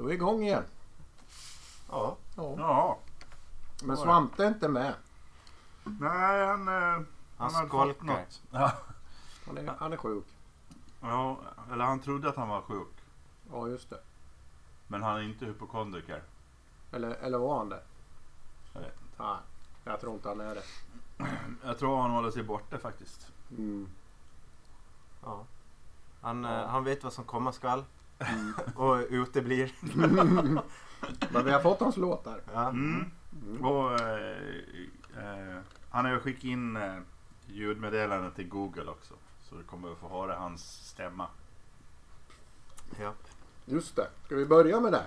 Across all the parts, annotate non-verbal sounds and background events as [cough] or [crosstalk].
Då är vi igång igen. Ja. Ja. Ja. Men Svante är inte med. Nej, han... eh, Han hade fått skolkar. något. [laughs] Ja. Han är, han är sjuk. ja, eller han trodde att han var sjuk. Ja, just det. Men han är inte hypokondriker. Eller, eller var han det? Jag vet inte. Nej, jag tror inte han är det. [clears throat] Jag tror han håller sig borta faktiskt. Mm. ja. Han, eh, han vet vad som komma skall. Mm. Och uteblir. [laughs] Men vi har fått hans låtar. Ja. Mm. Mm. Och eh, eh, han har ju skickat in eh, ljudmeddelande till Google också. Så du kommer att få höra hans stämma. Ja. Just det. Ska vi börja med det?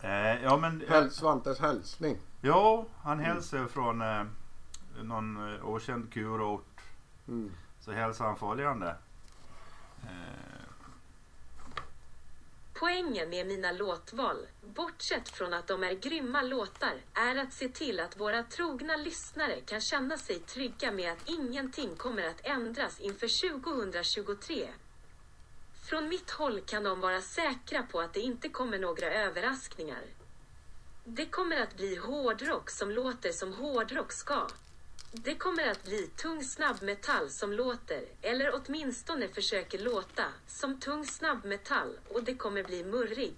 Eh, ja, men... Häl- Svantes hälsning. Ja, han hälsar från eh, någon eh, okänd kurort. Mm. Så hälsar han följande. Eh, Poängen med mina låtval, bortsett från att de är grymma låtar, är att se till att våra trogna lyssnare kan känna sig trygga med att ingenting kommer att ändras inför 2023. Från mitt håll kan de vara säkra på att det inte kommer några överraskningar. Det kommer att bli hårdrock som låter som hårdrock ska. Det kommer att bli tung snabbmetall som låter, eller åtminstone försöker låta, som tung snabbmetall och det kommer bli murrig.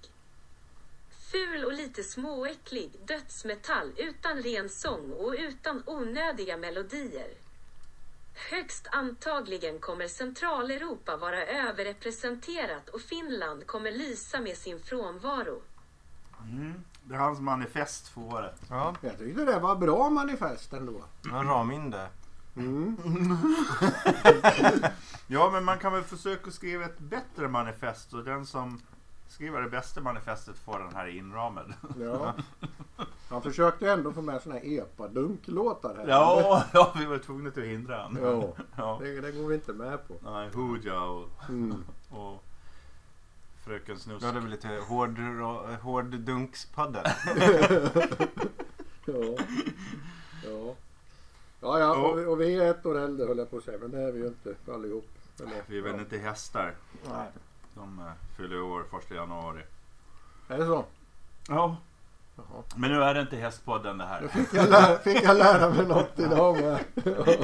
Ful och lite småäcklig dödsmetall utan ren sång och utan onödiga melodier. Högst antagligen kommer Centraleuropa vara överrepresenterat och Finland kommer lysa med sin frånvaro. mm, det är hans manifest för året. Ja. Jag tyckte det var bra manifest ändå. Han ram in det. Mm. [laughs] Ja, men man kan väl försöka skriva ett bättre manifest och den som skriver det bästa manifestet får den här inramad. Ja. [laughs] Han försökte ändå få med såna här epadunk-låtar här. Ja, ja, vi var tvungna att hindra. Ja, Ja. det, det går vi inte med på. Nej, Hooja och, Mm. och Fröken Snusk. Då hade vi lite hård, hårddunkspadden. [laughs] Ja. Ja. Ja, ja och, vi- och vi är ett år äldre höll jag på att säga, men det är vi ju inte allihop. Eller, Vi är väl ja. inte hästar. Nej. De eh, fyller år första januari. Är det så? Ja. Jaha. Men nu är det inte hästpodden det här. fick jag, lära, fick jag lära mig något idag med. Ja. [laughs]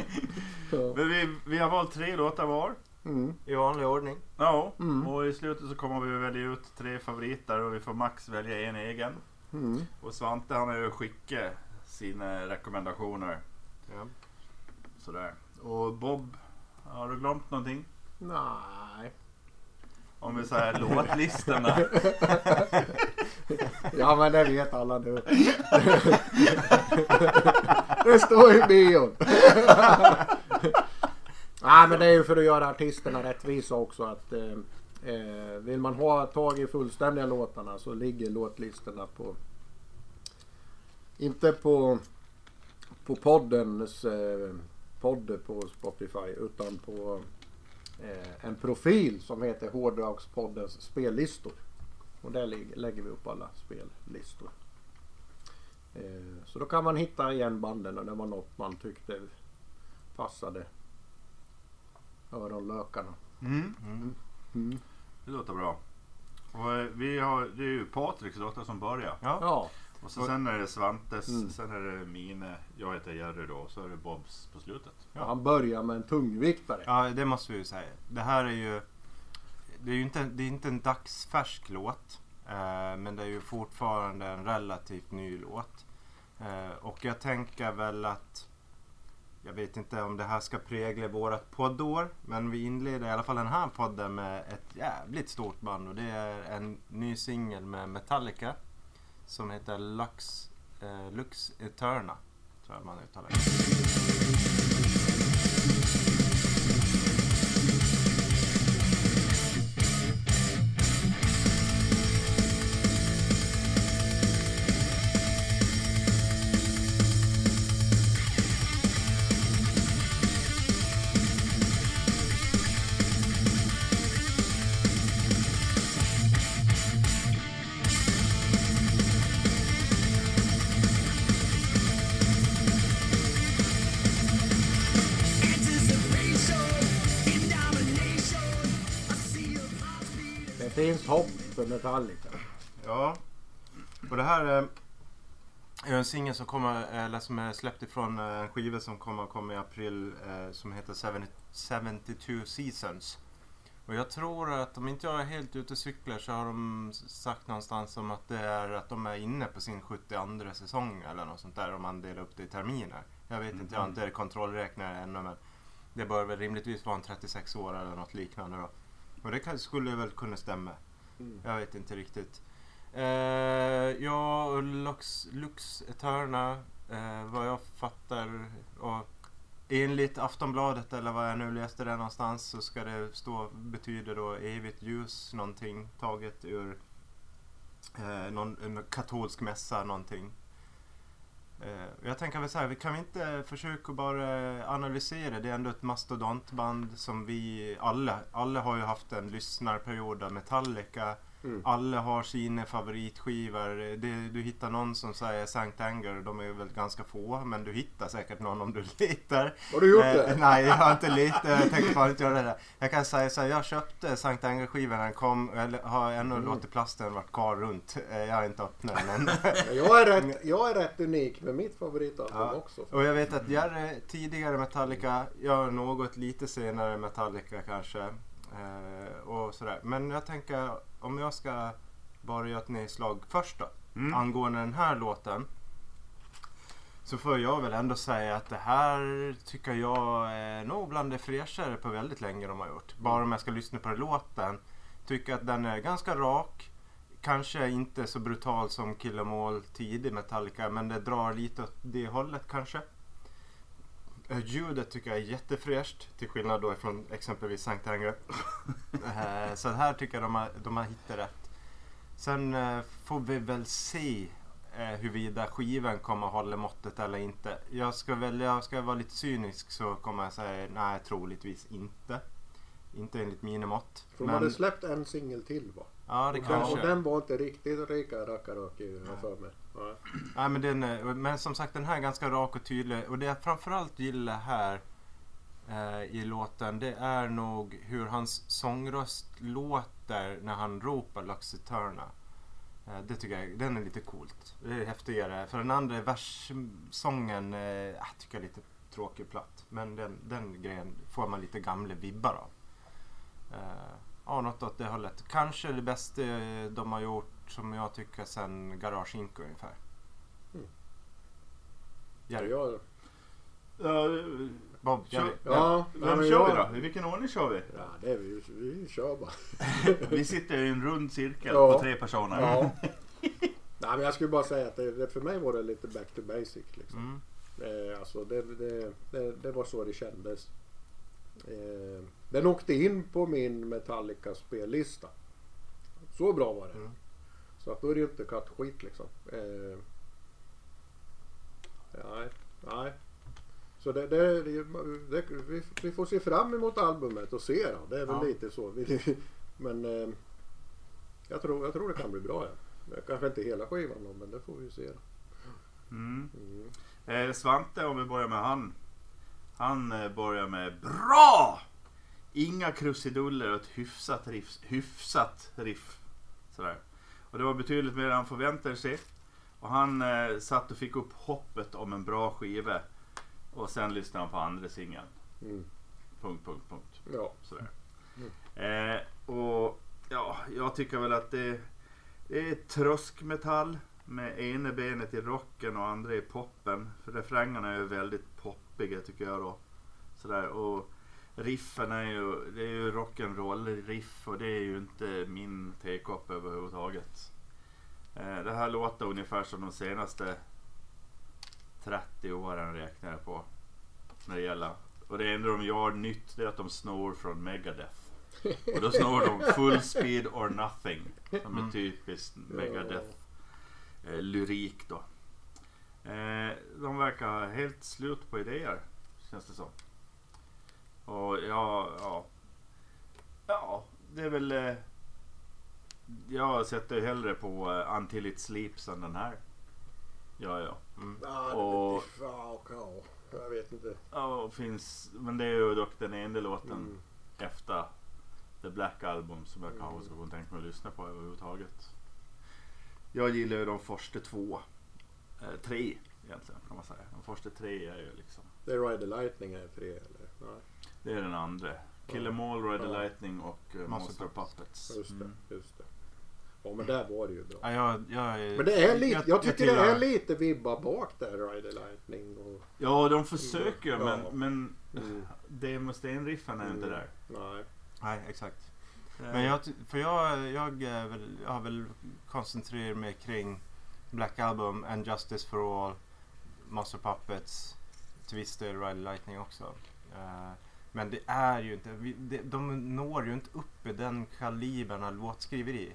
Ja. Men vi, vi har valt tre låtar var. Mm. I vanlig ordning. Ja, Mm. och i slutet så kommer vi välja ut tre favoriter och vi får max välja en egen. Mm. Och Svante han har ju skickat sina rekommendationer. Ja. Sådär. Och Bob, har du glömt någonting? Nej. Om vi säger låtlistorna. [laughs] Ja men det vet alla nu. [laughs] Det står i bion. [laughs] Nej men det är ju för att göra artisterna rättvisa också att eh, eh, vill man ha tag i fullständiga låtarna så ligger låtlistorna på inte på på poddens eh, podd på Spotify utan på eh, en profil som heter Hårdragspoddens spellistor. Och där lägger vi upp alla spellistor. Eh, så då kan man hitta igen banden och det var något man tyckte passade öronlökarna. Mm, Mm. Mm. det låter bra. Och eh, vi har, det är ju Patriks låtar som börjar. Ja. Ja, Och så sen är det Svantes, Mm. sen är det mine, jag heter Jerry då, och så är det Bobs på slutet. han börjar med en tungviktare. ja, det måste vi ju säga. Det här är ju... Det är ju inte, det är inte en dagsfärsk låt. Eh, men det är ju fortfarande en relativt ny låt. Eh, och jag tänker väl att... Jag vet inte om det här ska prägla vårat poddår. Men vi inleder i alla fall den här podden med ett jävligt stort band. Och det är en ny singel med Metallica. Som heter Lux, eh, Lux Eterna. Tror jag man uttalar det. Finns hopp för Metallica. Ja. Och det här är är en singel som kommer, eller som är släppt ifrån eh, en skiva som kommer komma i april eh, som heter 70 72 Seasons. Och jag tror att om inte jag är helt ute och cyklar så har de sagt någonstans om att det är att de är inne på sin 72 säsong eller något sånt där om man delar upp det i terminer. Jag vet inte, jag har inte kontrollräknat ännu men det bör väl rimligtvis vara en 36 år eller något liknande då. Och det kan, skulle väl kunna stämma. Mm. Jag vet inte riktigt. Eh, ja, och Lux, Lux Eterna, eh, vad jag fattar och enligt Aftonbladet eller vad jag nu läste det någonstans så ska det stå, betyder då evigt ljus någonting taget ur eh, någon, en katolsk mässa någonting. Eh, jag tänker väl så här, vi kan vi inte försöka bara analysera, det är ändå ett mastodontband som vi alla, alla har ju haft en lyssnarperiod av Metallica. Mm. Alla har sina favoritskivor. Det, du hittar någon som säger Sankt Anger, de är väl ganska få, men du hittar säkert någon om du [laughs] letar. Har du gjort Eh, det? nej, jag har inte [laughs] letat. Jag tänkte bara inte göra det. Jag kan säga så här, jag köpte Sankt Anger-skivan när den kom, eller har ännu Mm. låtit plasten varit kvar runt. Eh, Jag har inte öppnat den än. [laughs] Jag är, rätt, jag är rätt unik med mitt favoritalbum Ja. också. Och jag vet att Jerry tidigare Metallica, jag något lite senare Metallica kanske. Eh, och sådär. Men jag tänker om jag ska bara göra ett nedslag först då. Mm. Angående den här låten. Så får jag väl ändå säga att det här tycker jag är nog bland det fräschare på väldigt länge de har gjort. Bara om jag ska lyssna på låten. Tycker att den är ganska rak. Kanske inte så brutal som Kill 'Em All tidig Metallica men det drar lite åt det hållet kanske. Ljudet tycker jag är jättefräscht till skillnad då från exempelvis Sankt Anger. [laughs] Eh, så här tycker jag de har, de har hittat rätt. Sen eh, får vi väl se eh, huruvida skivan kommer att hålla måttet eller inte. Jag ska välja, jag ska vara lite cynisk så kommer jag säga nej troligtvis inte. Inte enligt mina mått. För de hade släppt en singel till va? Ja det Och den, och kanske. den var inte riktigt lika rackarrökig har jag för mig. Ja. Nej, men, den, men som sagt den här är ganska rak och tydlig och det jag framförallt gillar här eh, i låten det är nog hur hans sångröst låter när han ropar Lux Eterna. Eh, det tycker jag den är lite coolt. Det är häftigare. För den andra verssången eh, jag tycker jag är lite tråkig platt. Men den, den grejen får man lite gamla vibbar av. Eh, ja, något åt det hållet. Kanske det bästa de har gjort som jag tycker sen Garage Inc ungefär. Mm. Jerry. Ja, Ja, Bob, Kör- Jerry. ja, Vem kör vi då? I vilken ordning kör vi? Ja, det är vi, vi kör bara. [laughs] Vi sitter i en rund cirkel Ja. på tre personer. Ja. [laughs] Nej, men jag skulle bara säga att det, det, för mig var det lite back to basic. Liksom. Mm. Eh, alltså det, det, det, det var så det kändes. Eh, den åkte in på min Metallica spellista. Så bra var det. Mm. Så att då är det ju inte kattskit liksom. Eh, nej, nej. Så det, det, det, vi, vi får se fram emot albumet och se då. Det är väl Ja. lite så. [laughs] Men eh, jag, tror, jag tror det kan bli bra. Ja. Kanske inte hela skivan då, men det får vi ju se. Då. Mm. Mm. Eh, Svante, om vi börjar med han. Han eh, börjar med BRA! Inga krusiduller och ett hyfsat riff. Hyfsat riff. Sådär. Och det var betydligt mer än han förväntade sig. Och han eh, satt och fick upp hoppet om en bra skiva. Och sen lyssnade han på andra singeln. Mm. Punkt, punkt, punkt. Ja. Sådär. Eh, och ja, jag tycker väl att det, det är tröskmetall med ena benet i rocken och andra i poppen. För refrängerna är ju väldigt poppiga tycker jag då. Sådär. Och riffen är ju, det är ju rock'n'roll riff och det är ju inte min tekopp överhuvudtaget. Eh, det här låter ungefär som de senaste 30 åren räknar jag på. När det gäller. Och det enda de gör nytt det är att de snor från Megadeth. Och då snor de Full Speed or Nothing. Som är Mm. typiskt Megadeth eh, lyrik då. Eh, de verkar ha helt slut på idéer. Känns det som. Och ja, ja. Ja, det är väl... Eh, jag sätter hellre på eh, Until It Sleeps än den här. Ja, ja. Mm. Ja, Och- det, ja, ja, jag vet inte. Ja, finns, men det är ju dock den enda låten Mm. efter The Black Album som jag kanske Mm. ska kunna tänka mig att lyssna på överhuvudtaget. Jag gillar ju de första två. Eh, tre egentligen kan man säga. De första tre är ju liksom. Det är Ride the Lightning är tre eller? Nej, Det är den andra. Kill 'em all, Ride the Ja. Lightning och uh, Monster Monster Puppets. Just det. Mm. Just det. Ja men där var det ju bra. Ja, jag, jag, Men det är lite, jag, tycker det tillhör- är lite vibbar bak där Ride the Lightning och... Ja, de försöker Ja. men, men Mm, Demo Sten-riffen är inte Mm. där. nej. Nej, exakt. Det- Men jag, för jag, jag, jag har väl koncentrerat mig kring Black Album, And Justice for All, Monster Puppets, Twister, Ride Lightning också. Eh, men det är ju inte, vi, det, de når ju inte upp i den kalibern av låtskriveri.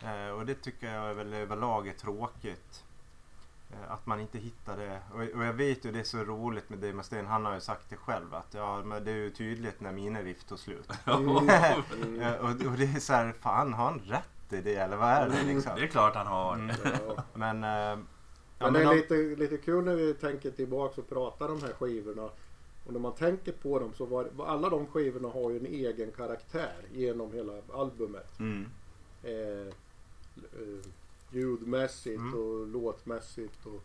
Eh, och det tycker jag är väl överlag är tråkigt. Eh, att man inte hittar det. Och, och jag vet ju det är så roligt med Dave Mustaine, han har ju sagt det själv att ja, men det är ju tydligt när mina riff tog slut. [laughs] Mm. [laughs] Och, och det är så här, fan har han rätt i det eller vad är det liksom? Det är klart han har. Mm. Ja. [laughs] Men, eh, ja, Men det är lite, lite kul när vi tänker tillbaka och pratar de här skivorna. Och när man tänker på dem så var alla de skivorna har ju en egen karaktär genom hela albumet. Mm. Eh, eh, ljudmässigt Mm. och låtmässigt. Och,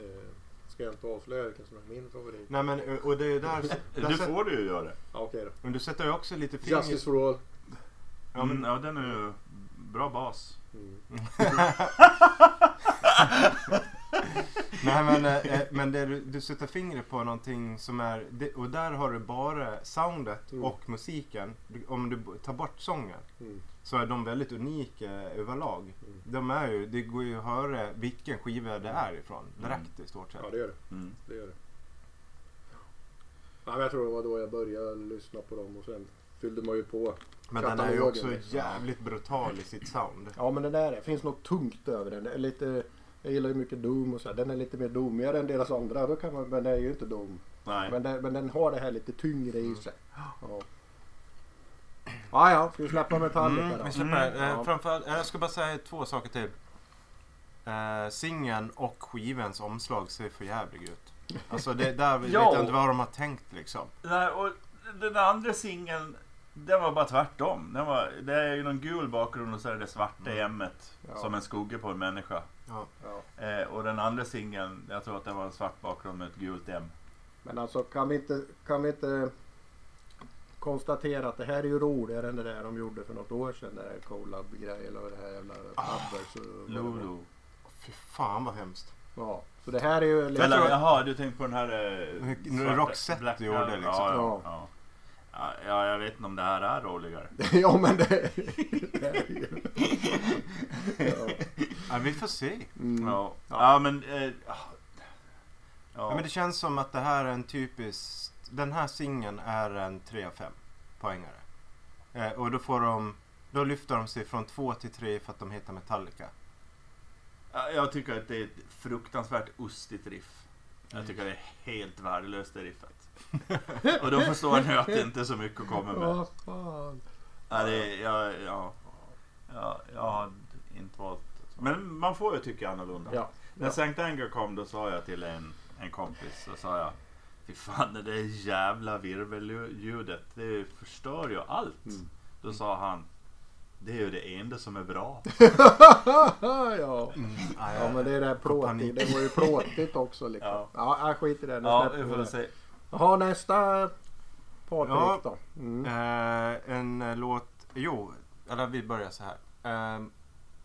eh, ska jag inte avslöja vilken som är min favorit? Nej men eh, och det är där, [laughs] där Det sätt- får du ju göra. Ja, Okej då. Men du sätter ju också lite fingret... Justice for all. Ja, Mm, men, ja, den är ju bra bas. Mm. [laughs] nej men, eh, eh, men det du, du sätter fingret på någonting som är... Det, och där har du bara soundet Mm. och musiken. Du- Om du tar bort sången Mm. så är de väldigt unika överlag. Mm. De är ju, det går ju att höra vilken skiva det är ifrån direkt i stort sett. Ja det gör det. Mm. det, gör det. Ja, men jag tror det var då jag började lyssna på dem och sen fyllde man ju på. Men den är ju också liksom. jävligt brutal i sitt sound. Ja men den där, det finns något tungt över den. Det är lite, jag gillar ju mycket Doom och så. Den är lite mer doomigare än deras andra. Då kan man, men det är ju inte Doom. Nej. Men, den, men den har det här lite tyngre i sig. Ja. Ja, ja, ska vi släppa Metallica Mm, då? vi släpper Mm, eh, ja. framförallt, eh, Jag ska bara säga två saker till. Eh, singeln och skivens omslag ser för jävligt ut. Alltså det där vet [laughs] Ja. jag inte vad de har tänkt liksom. Nej, och den andra singeln, den var bara tvärtom. Den var, det är ju någon gul bakgrund och så är det svarta Mm. M-et Ja. som en skugga på en människa. Ja. Ja. Eh, och den andra singeln, jag tror att det var en svart bakgrund med ett gult M. Men alltså kan vi inte, kan vi inte konstatera att det här är ju roligare än det där de gjorde för något år sedan. Det där Colab-grejen eller det här jävla Ah, Abbers och- Lulu. Fy fan vad hemskt. Ja, så det här är ju tror- jaha, du tänkte på den här... Eh, Roxette gjorde ja, liksom. Ja, Ja. Ja, ja. Ja, ja, jag vet inte om det här är roligare. [laughs] ja men det, det är ju... ja. [laughs] Ja, vi får se. Mm. Ja. Ja. ja, men... Eh, ja. Ja. men det känns som att det här är en typisk... Den här singeln är en 3 av 5 poängare. Eh, och då får de... Då lyfter de sig från 2 till 3 för att de heter Metallica. Ja, Jag tycker att det är ett fruktansvärt ostigt riff. Jag tycker det är helt värdelöst det riffet. Och då förstår ni att det inte är så mycket att komma med. Vad fan. Ja, det, är- ja, ja, ja, jag har inte valt. Men man får ju tycka annorlunda. Ja. När Sankt Anger kom då sa jag till en, en kompis så sa jag Fy fan det där jävla virvelljudet det förstör ju allt. Mm. Då sa han Det är ju det enda som är bra. [laughs] ja. Mm. ja men det är det här plåtigt. Det var ju plåtigt också liksom. Ja. Ja, ja skit i det. Nu Ja, vi det. Jaha nästa Patrik Ja. då. Mm. Eh, en eh, låt... Jo, eller vi börjar så här. Eh,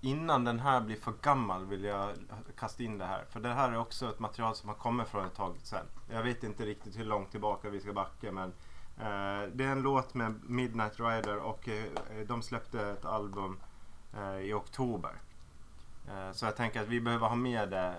innan den här blir för gammal vill jag kasta in det här. För det här är också ett material som har kommit från ett tag sedan. Jag vet inte riktigt hur långt tillbaka vi ska backa men eh, det är en låt med Midnight Rider och eh, de släppte ett album eh, i oktober. Så jag tänker att vi behöver ha med det.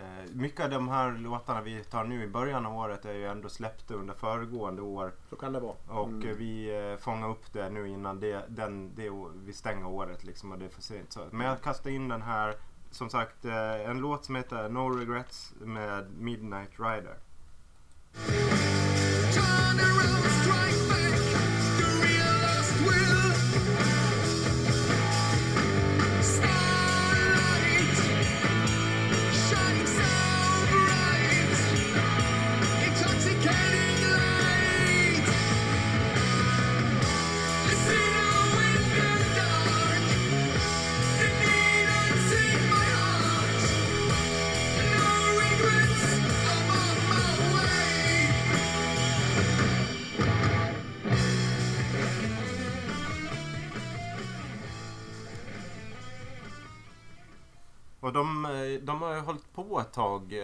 Eh, mycket av de här låtarna vi tar nu i början av året är ju ändå släppta under föregående år. Så kan det vara. Och Mm. vi eh, fångar upp det nu innan det, den, det, vi stänger året liksom och det är för sent. Så. Men jag kastar in den här, som sagt, eh, en låt som heter No Regrets med Midnight Rider. De har ju hållit på ett tag. eh,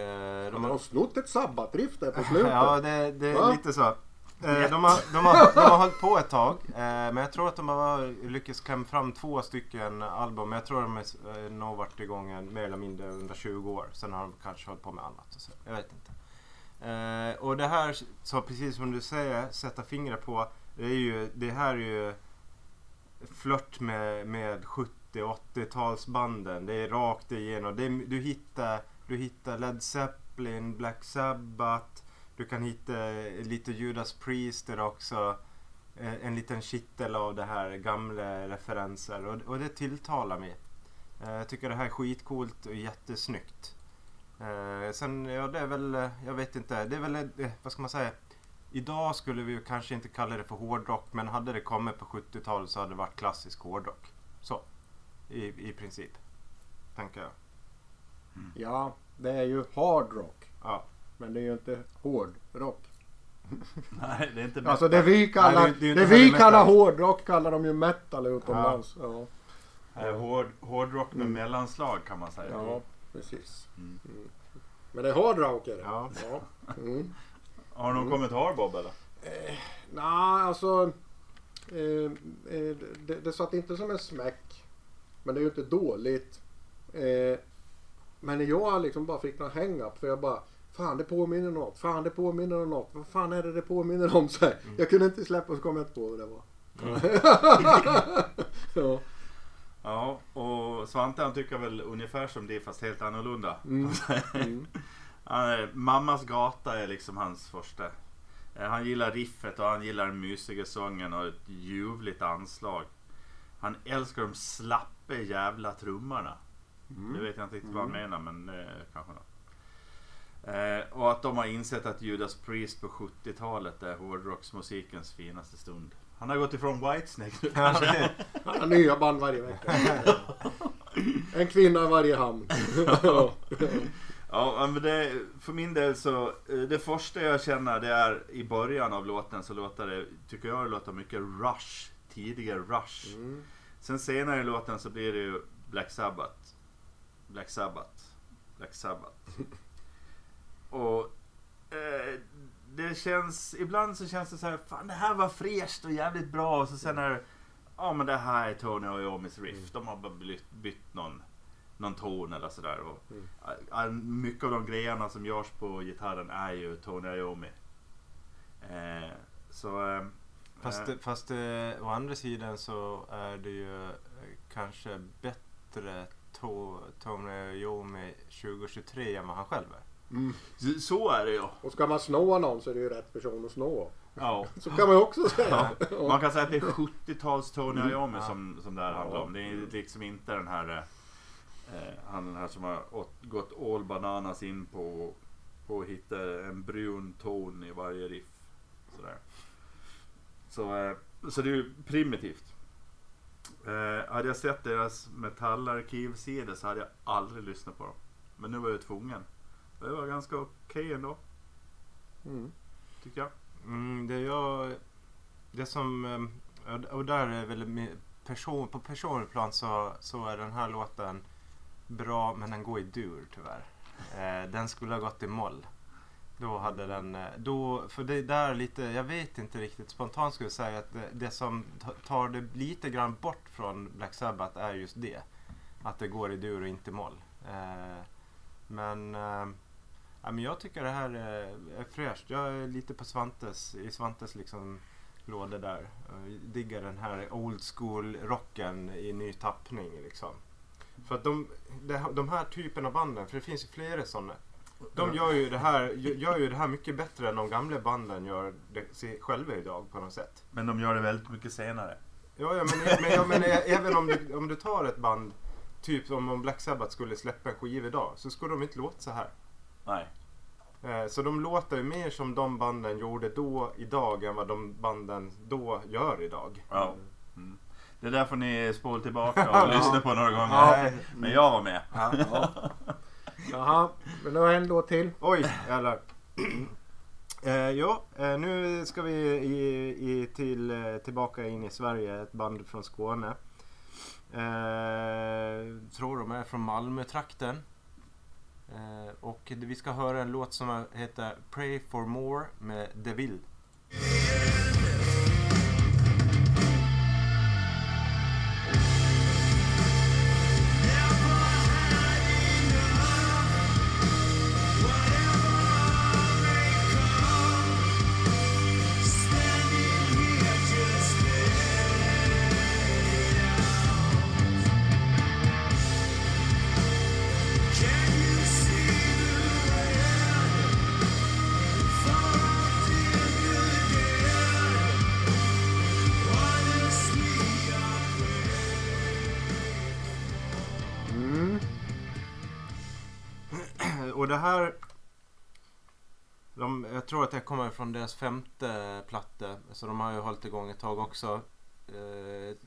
De De har har, snott ett sabbatriff där på slutet. ja, det, det är Va? lite så. Eh, De har, de, har, de har hållit på ett tag. eh, Men jag tror att de har lyckats klämma fram två stycken album. Jag tror de är eh, nog varit igång mer eller mindre under 20 år. Sen har de kanske hållit på med annat. Och så. Jag vet inte. Och det här, så precis som du säger, sätta fingret på. Det, är ju, det här är ju flört med, med 70 80-talsbanden. Det är rakt igenom. Det är, du, hittar, du hittar Led Zeppelin, Black Sabbath. Du kan hitta eh, lite Judas Priest där också. Eh, en liten kittel av det här gamla referenser. Och, och det tilltalar mig. Eh, jag tycker det här är skitcoolt och jättesnyggt. Sen, ja det är väl, jag vet inte. Det är väl, vad ska man säga? Idag skulle vi kanske inte kalla det för hårdrock. Men hade det kommit på 70-talet så hade det varit klassisk hårdrock. I, i princip. Tänker jag. Ja, det är ju hard rock. Ja. Men det är ju inte hård rock. [laughs] Nej, det är inte Alltså det vi kallar, Nej, det det vi metal. kallar hårdrock kallar de ju metal utomlands. Ja, Eh, hård, hårdrock med mellanslag kan man säga. ja precis. Mm. Mm. Men det är hard rock är det. Ja. Ja. Mm. Har du någon kommentar Bob eller? Nej, alltså. Eh, eh, det, det satt inte som en smäck. Men det är ju inte dåligt. Eh, men jag liksom bara fick någon hang-up för jag bara Fan det påminner om något. Fan det påminner om något. Vad fan är det det påminner om? [laughs] Så här. Jag kunde inte släppa och så kom jag inte på vad det var. [laughs] ja. Ja, och Svante han tycker väl ungefär som det fast helt annorlunda. Mm. [laughs] Mm. Han är, Mammas gata är liksom hans första. Eh, Han gillar riffet och han gillar den mysiga sången och ett ljuvligt anslag. Han älskar de slappa jävla trummorna. Det vet jag inte riktigt vad han menar men eh, kanske något. Eh, och att de har insett att Judas Priest på 70-talet är hårdrocksmusikens finaste stund. Han har gått ifrån Whitesnake nu kanske. [laughs] Han har nya band varje vecka. En kvinna i varje hamn. ja. Ja, men det, för min del så, eh, det första jag känner det är i början av låten så låter det, tycker jag det låter mycket Rush, tidigare Rush. Mm. Sen senare i låten så blir det ju Black Sabbath. Black Sabbath. Black Sabbath. [laughs] Och eh, det känns, ibland så känns det så här, fan det här var fräscht och jävligt bra och så sen är det, ja men det här är Tony Iommis riff. De har bara bytt, bytt någon, någon ton eller sådär. Och, Mm. eh, mycket av de grejerna som görs på gitarren är ju Tony Iommi. Eh, så... Eh, Fast, eh, fast eh, å andra sidan så är det ju eh, kanske bättre to, Tony Iommi 2023 än vad han själv är. Mm. så- är det ju. Och ska man snåa någon så är det ju rätt person att snå. Ja. [laughs] Så kan man ju också säga. Man kan säga att det är 70-tals Tony Mm. Iommi Ja. som, som det här Ja. handlar om. Det är liksom inte den här eh, han den här som har åt, gått all bananas in på, på att hitta en brun ton i varje riff. Sådär. Så, eh, så det är ju primitivt. Eh, hade jag sett deras metallarkivsida så hade jag aldrig lyssnat på dem. Men nu var jag tvungen. Det var ganska okej ändå, Mm. tycker jag. Mm, det jag... Det som... eh, och- där är väl person, på personlig plan så, så är den här låten bra men den går i dur tyvärr. Eh, den skulle ha gått i moll. Då hade den... Eh, då, för det där lite, jag vet inte riktigt. Spontant skulle jag säga att det, det som tar det lite grann bort från Black Sabbath är just det. Att det går i dur och inte moll. Eh, men... Eh, Ja, men jag tycker det här är, är fräscht. Jag är lite på Svantes, i Svantes liksom låda där. Jag diggar den här old school rocken i ny tappning liksom. För att de, de, de här typen av banden, för det finns ju flera sådana. De gör ju det här, gör ju det här mycket bättre än de gamla banden gör det själva idag på något sätt. Men de gör det väldigt mycket senare. Ja, ja men, men, ja, men även om du, om du tar ett band, typ som om Black Sabbath skulle släppa en skiva idag, så skulle de inte låta så här. Nej. Eh, Så de låter ju mer som de banden gjorde då idag än vad de banden då gör idag. Ja. Mm. Det är därför ni spolar tillbaka och [laughs] lyssnar på några gånger. Men jag var med. Ja. Jaha, nu har jag en låt till. Oj, jävlar. Eh, ja, eh, nu ska vi i, i, till, eh, tillbaka in i Sverige, ett band från Skåne. Eh, tror de är från Malmötrakten. Eh, och vi ska höra en låt som heter Pray for More med DeVille. Jag tror att det kommer från deras femte platta. Så de har ju hållit igång ett tag också. Eh,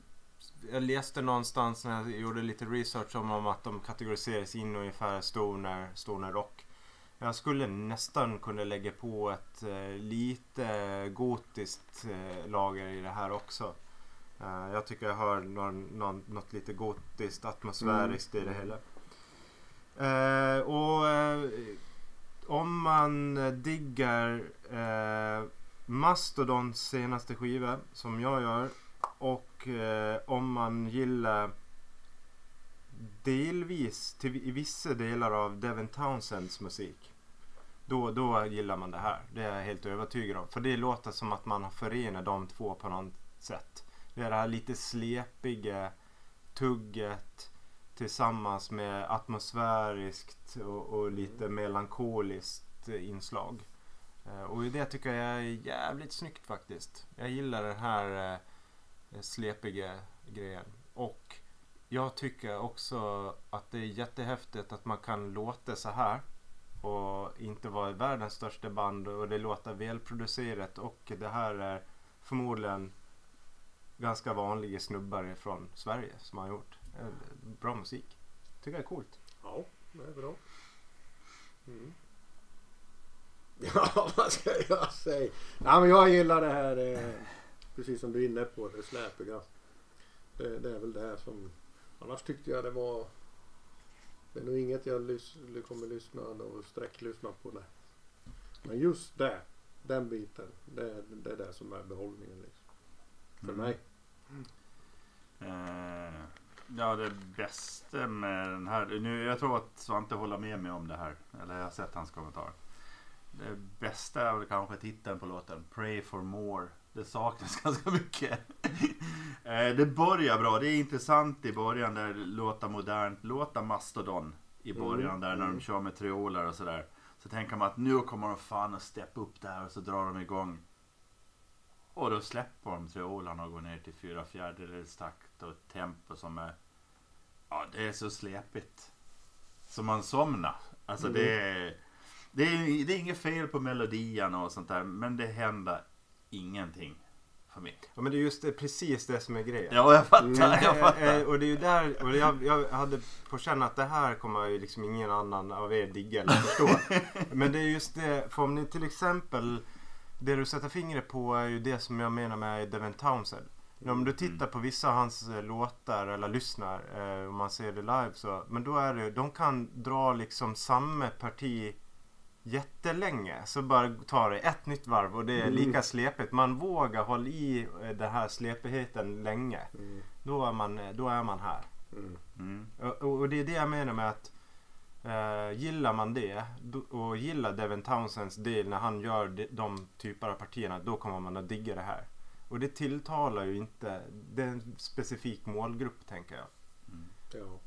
jag läste någonstans när jag gjorde lite research om att de kategoriseras in ungefär stoner, stoner rock. Jag skulle nästan kunna lägga på ett eh, lite gotiskt eh, lager i det här också. Jag tycker jag hör någon, någon, något lite gotiskt atmosfäriskt i det hela. Eh, och om man eh, diggar eh, Mastodons senaste skiva som jag gör och eh, om man gillar delvis till i vissa delar av Devin Townsends musik. Då, då gillar man det här. Det är jag helt övertygad om. För det låter som att man har förenat de två på något sätt. Det är det här lite slepiga tugget tillsammans med atmosfäriskt och, och lite melankoliskt inslag. Eh, Och det tycker jag är jävligt snyggt faktiskt. Jag gillar den här eh, slepiga grejen. Och jag tycker också att det är jättehäftigt att man kan låta så här och inte vara världens största band och det låter välproducerat och det här är förmodligen ganska vanliga snubbar från Sverige som har gjort bra musik. Tycker jag är coolt. Ja, det är bra. Mm. [laughs] Ja, vad ska jag säga? Nej, men jag gillar det här, eh, precis som du är inne på, det släpiga. Det, det är väl det som... Annars tyckte jag det var... Det är nog inget jag lys- kommer lyssna och sträcklyssna på det. Men just det, den biten, det, det är det som är behållningen liksom. För Mm. mig. Eh, ja, det bästa med den här. Nu, jag tror att Svante håller med mig om det här. Eller jag har sett hans kommentar. Det bästa är väl kanske titeln på låten. Pray for more. Det saknas [laughs] ganska mycket. eh, det börjar bra. Det är intressant i början där låter modernt. Låter Mastodon i början Mm, där när de mm. kör med trioler och sådär. Så tänker man att nu kommer de fan att steppa upp det här och så drar de igång. Och då släpper de triolarna och går ner till fyra fjärdedels takt och ett tempo som är... Ja, det är så släpigt. Så man somnar. Alltså Mm. det är... Det är, det är inget fel på melodin och sånt där, men det händer ingenting för mig. Ja men det är just det, precis det som är grejen. Ja, jag fattar. Mm. Jag Eh, fattar. eh, och det är ju där, och jag, jag hade på känn att det här kommer ju liksom ingen annan av er digga eller förstå. [laughs] Men det är just det, för om ni till exempel, det du sätter fingret på är ju det som jag menar med Devin Townsend. Om du tittar på vissa av hans eh, låtar eller lyssnar, eh, om man ser det live så, men då är det, de kan dra liksom samma parti jättelänge. Så bara tar det ett nytt varv och det är lika slepigt. Man vågar hålla i eh, den här slepigheten länge. Mm. Då är man, eh, då är man här. Mm. Mm. Och, och det är det jag menar med att eh, gillar man det och gillar Devin Townsends del när han gör de, de typer av partierna då kommer man att digga det här. Och det tilltalar ju inte, det är en specifik målgrupp tänker jag. Ja.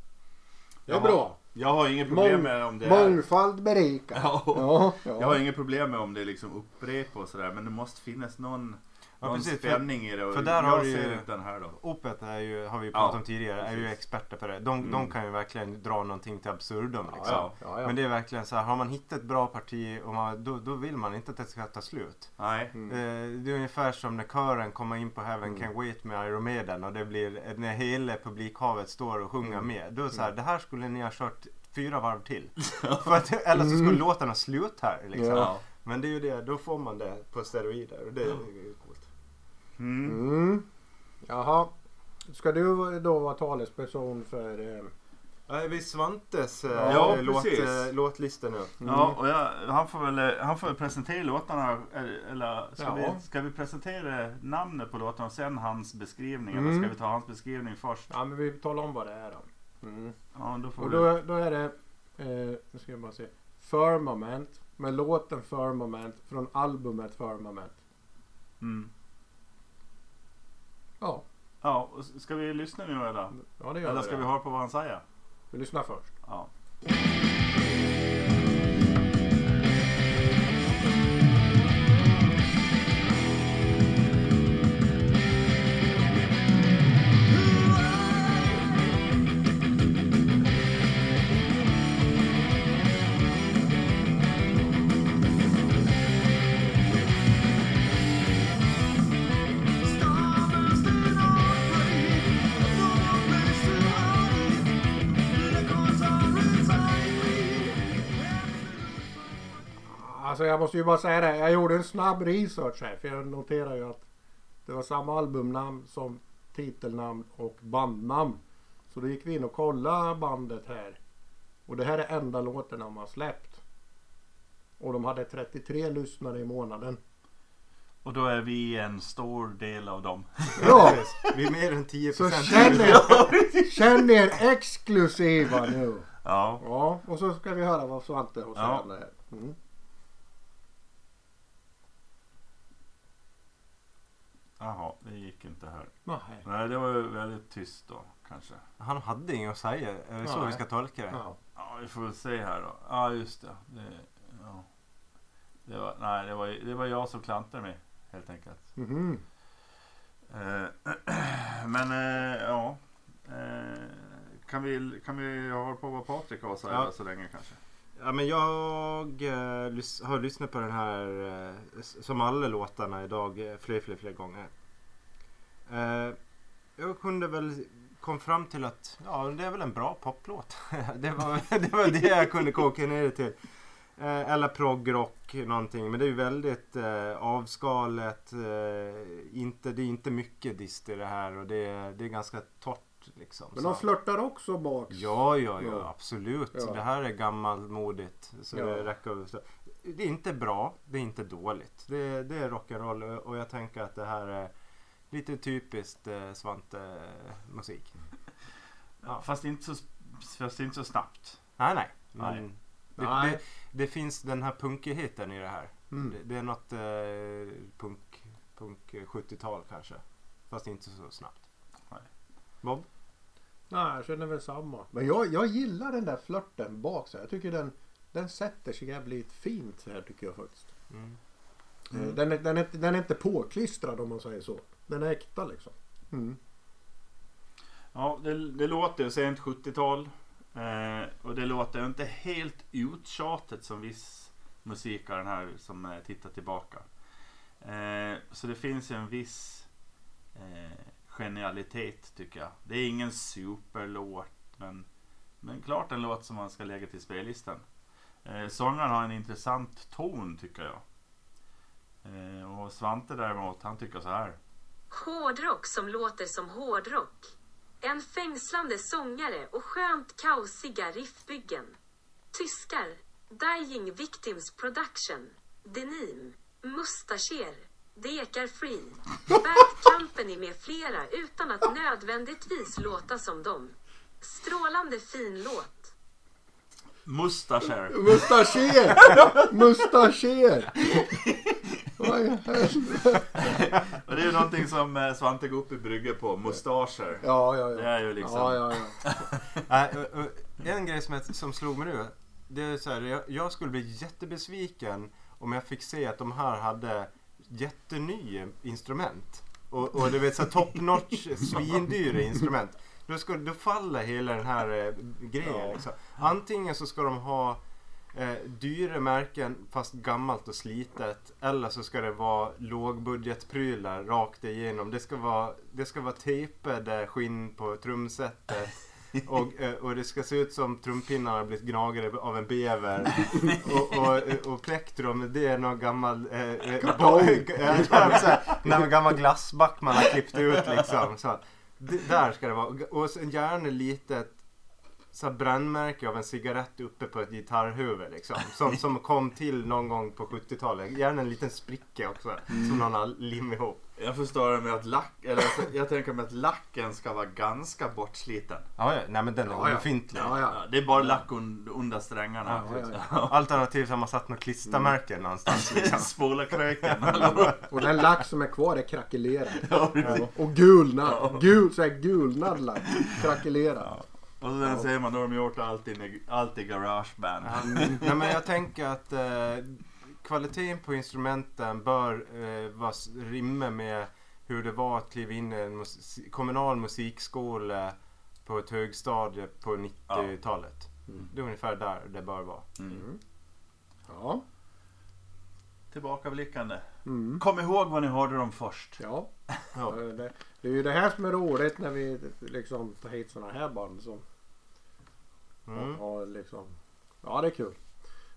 Det är Jag bra. Jag har inget problem Mång- med om det är... Mångfald berikar. Ja. Ja, ja. Jag har inget problem med om det är liksom upprepar och sådär, men det måste finnas någon, Ja, någon precis, för- spänning i det. Och för där jag har du ju- ser inte den här då. Opet är ju, har vi ju pratat Ja, om tidigare, är ju precis. experter på det. De, Mm. de kan ju verkligen dra någonting till absurdum liksom. Ja, ja, ja. Men det är verkligen så här, har man hittat ett bra parti och man, då, då vill man inte att det ska ta slut. Nej. Mm. Eh, Det är ungefär som när kören kommer in på Heaven Can Wait med Iron Maiden och det blir när hela publikhavet står och sjunger Mm. med. Då är det så här, det här skulle ni ha kört fyra varv till. [laughs] [laughs] För att, eller så skulle Mm. låten ha slut här. Liksom. Ja. Men det är ju det, då får man det på steroider och det ju. Mm. Mm. Jaha. Ska du då vara talesperson för... Eh, är vi Svantes eh, Ja, låt, precis. eh, låtlista nu? Ja, och jag, han, får väl, eh, han får väl presentera låtarna. Eller, eller ska, Ja. vi, ska vi presentera namnet på låtarna och sen hans beskrivning? Mm. Eller ska vi ta hans beskrivning först? Ja men vi talar om vad det är då. Mm. Ja, då får Och vi... då, då är det, eh, nu ska jag bara se. Firmament med låten Firmament från albumet Firmament. Mm. Ja, Ja, och ska vi lyssna nu eller? ja det gör Eller vi. ska vi höra på vad han säger? Vi lyssnar först. Ja. Jag måste ju bara säga det. Jag gjorde en snabb research här. För jag noterar ju att det var samma albumnamn som titelnamn och bandnamn. Så då gick vi in och kollade bandet här. Och det här är enda låten de har släppt. Och de hade 33 lyssnare i månaden. Och då är vi en stor del av dem. [laughs] Ja! Vi är mer än 10 Så procent. känn er, känn er exklusiva nu. Ja. Ja, och så ska vi höra vad Svante har att säga Ja. om det här. Mm. Jaha, det gick inte här. Nej. Nej, det var ju väldigt tyst då kanske. Han hade inget att säga. Är det så Nej. vi ska tolka det? Ja. Ja, vi får väl se här då. Ja, just det. det ja. Det var, nej, det var, det var jag som klantade mig helt enkelt. Mhm. Eh, [clears throat] men eh, ja. Eh, kan, vi, kan vi höra på vad Patrik har att säga Ja. så länge kanske? Ja, men jag eh, har lyssnat på den här eh, som alla låtarna idag eh, fler, fler, fler gånger. Eh, jag kunde väl kom fram till att ja, det är väl en bra poplåt. [laughs] det, var, det var det jag kunde koka ner det till. Eh, eller proggrock någonting. Men det är ju väldigt eh, avskalet. Inte, det är inte mycket dist i det här och det, det är ganska torrt. Liksom, Men de flörtar också bak. Ja, ja, ja, Ja. absolut. Ja. Det här är gammalmodigt. Så Ja. det räcker att. Det är inte bra, det är inte dåligt. Det, det är rock'n'roll och- och jag tänker att det här är lite typiskt eh, Svante-musik. [laughs] Ja. Fast, inte så, fast inte så snabbt. Nej, nej. Nej. Men det, Nej. det, det finns den här punkigheten i det här. Mm. Det, det är något eh, punk, punk 70-tal kanske. Fast inte så snabbt. Nej. Bob? Nej, jag känner väl samma. Men jag, jag gillar den där flörten bak så här. Jag tycker den, den sätter sig jävligt fint här tycker jag faktiskt. Mm. Eh, Den, är, den, är, den är inte påklistrad om man säger så. Den är äkta liksom. Mm. Ja, det, det låter ju sent 70-tal. Eh, och det låter inte helt uttjatet som viss musik av den här som eh, tittar tillbaka. Eh, så det finns ju en viss eh, genialitet tycker jag. Det är ingen superlåt men, men klart en låt som man ska lägga till spellistan. Eh, sångaren har en intressant ton tycker jag. Eh, och Svante däremot han tycker så här. Hårdrock som låter som hårdrock. En fängslande sångare och skönt kaosiga riffbyggen. Tyskar. Dying Victims Production. Denim. Mustascher. Det ekar free. Bad Company med flera utan att nödvändigtvis låta som dem. Strålande fin låt. [laughs] Vad i helvete? Och det är ju någonting som eh, Svante går upp i brygger på. Mustascher. Ja, ja, ja. Det är ju liksom. Ja, ja, ja. [laughs] En grej som, jag, som slog mig nu. Det är så här, jag, jag skulle bli jättebesviken om jag fick se att de här hade jätteny instrument. Och, och du vet så top notch [laughs] svindyra instrument. Då, ska, då faller hela den här eh, grejen. Ja. Liksom. Antingen så ska de ha eh, dyra märken fast gammalt och slitet. Eller så ska det vara lågbudgetprylar rakt igenom. Det ska vara, det ska vara tejpade skinn på trumsetet. Och, eh, och det ska se ut som trumpinnarna har blivit gnagade av en bever. [laughs] Och, och, och plektrum det är någon gammal... Eh, eh, [laughs] här, någon gammal glassback man har klippt ut liksom. Så, det, där ska det vara. Och sen gärna litet så här brännmärke av en cigarett uppe på ett gitarrhuvud liksom. Som, som kom till någon gång på 70-talet. Gärna en liten spricka också. Som någon har limmat ihop. Jag förstår det med att lack, eller alltså, jag tänker mig att lacken ska vara ganska bortsliten. Ja, ja. Nej men den är Ja, ja. obefintlig. Ja, ja. Ja, det är bara lack un, under strängarna. Ja, ja, Alternativt har man satt något klistermärke någonstans. [laughs] Liksom. Spola kröken. [laughs] Och den lack som är kvar är krackelerad. Ja, precis. Och gulnad. Gul, så här gulnad lack. Krackelerad. Och sen ser man då har de gjort allt i, allt i garageband. Nej men jag tänker att eh, kvaliteten på instrumenten bör eh, vara rimme med hur det var att kliva in i en mus- kommunal musikskola på ett högstadie på 90-talet. Mm. Det är ungefär där det bör vara. Mm. Ja. Tillbakablickande. Mm. Kom ihåg vad ni hörde dem först. Ja. [laughs] Ja. Det, det är ju det här som är roligt när vi liksom tar hit sådana här band som Mm. har liksom... Ja, det är kul.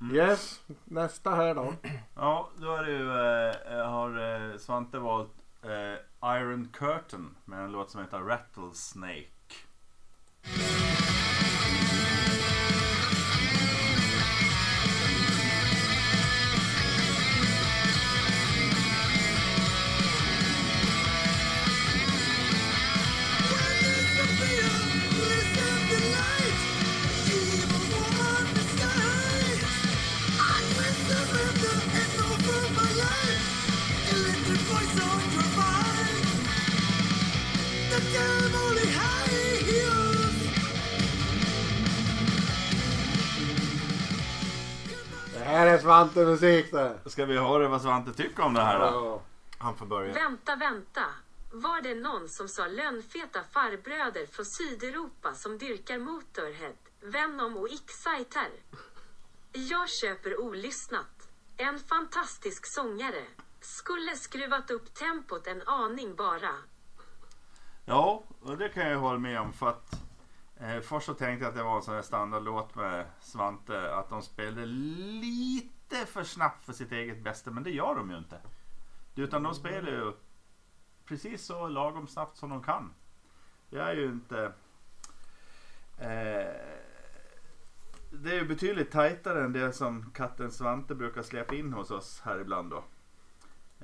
Mm. Yes, nästa här då. [clears throat] Ja, då är det ju, eh, har eh, Svante valt eh, Iron Curtain med en låt som heter Rattlesnake. Svante musik det. Ska vi höra vad Svante tycker om det här då? Han får börja. Vänta, vänta. Var det någon som sa lönnfeta farbröder från Sydeuropa som dyrkar Motorhead, Venom och Exciter? Jag köper olyssnat. En fantastisk sångare. Skulle skruvat upp tempot en aning bara. Ja, och det kan jag hålla med om för att eh, först så tänkte jag att det var en sån här standardlåt med Svante att de spelade lite för snabbt för sitt eget bästa men det gör de ju inte. Utan de spelar ju precis så lagom snabbt som de kan. Det är ju inte eh, det är ju betydligt tajtare än det som katten Svante brukar släppa in hos oss här ibland då.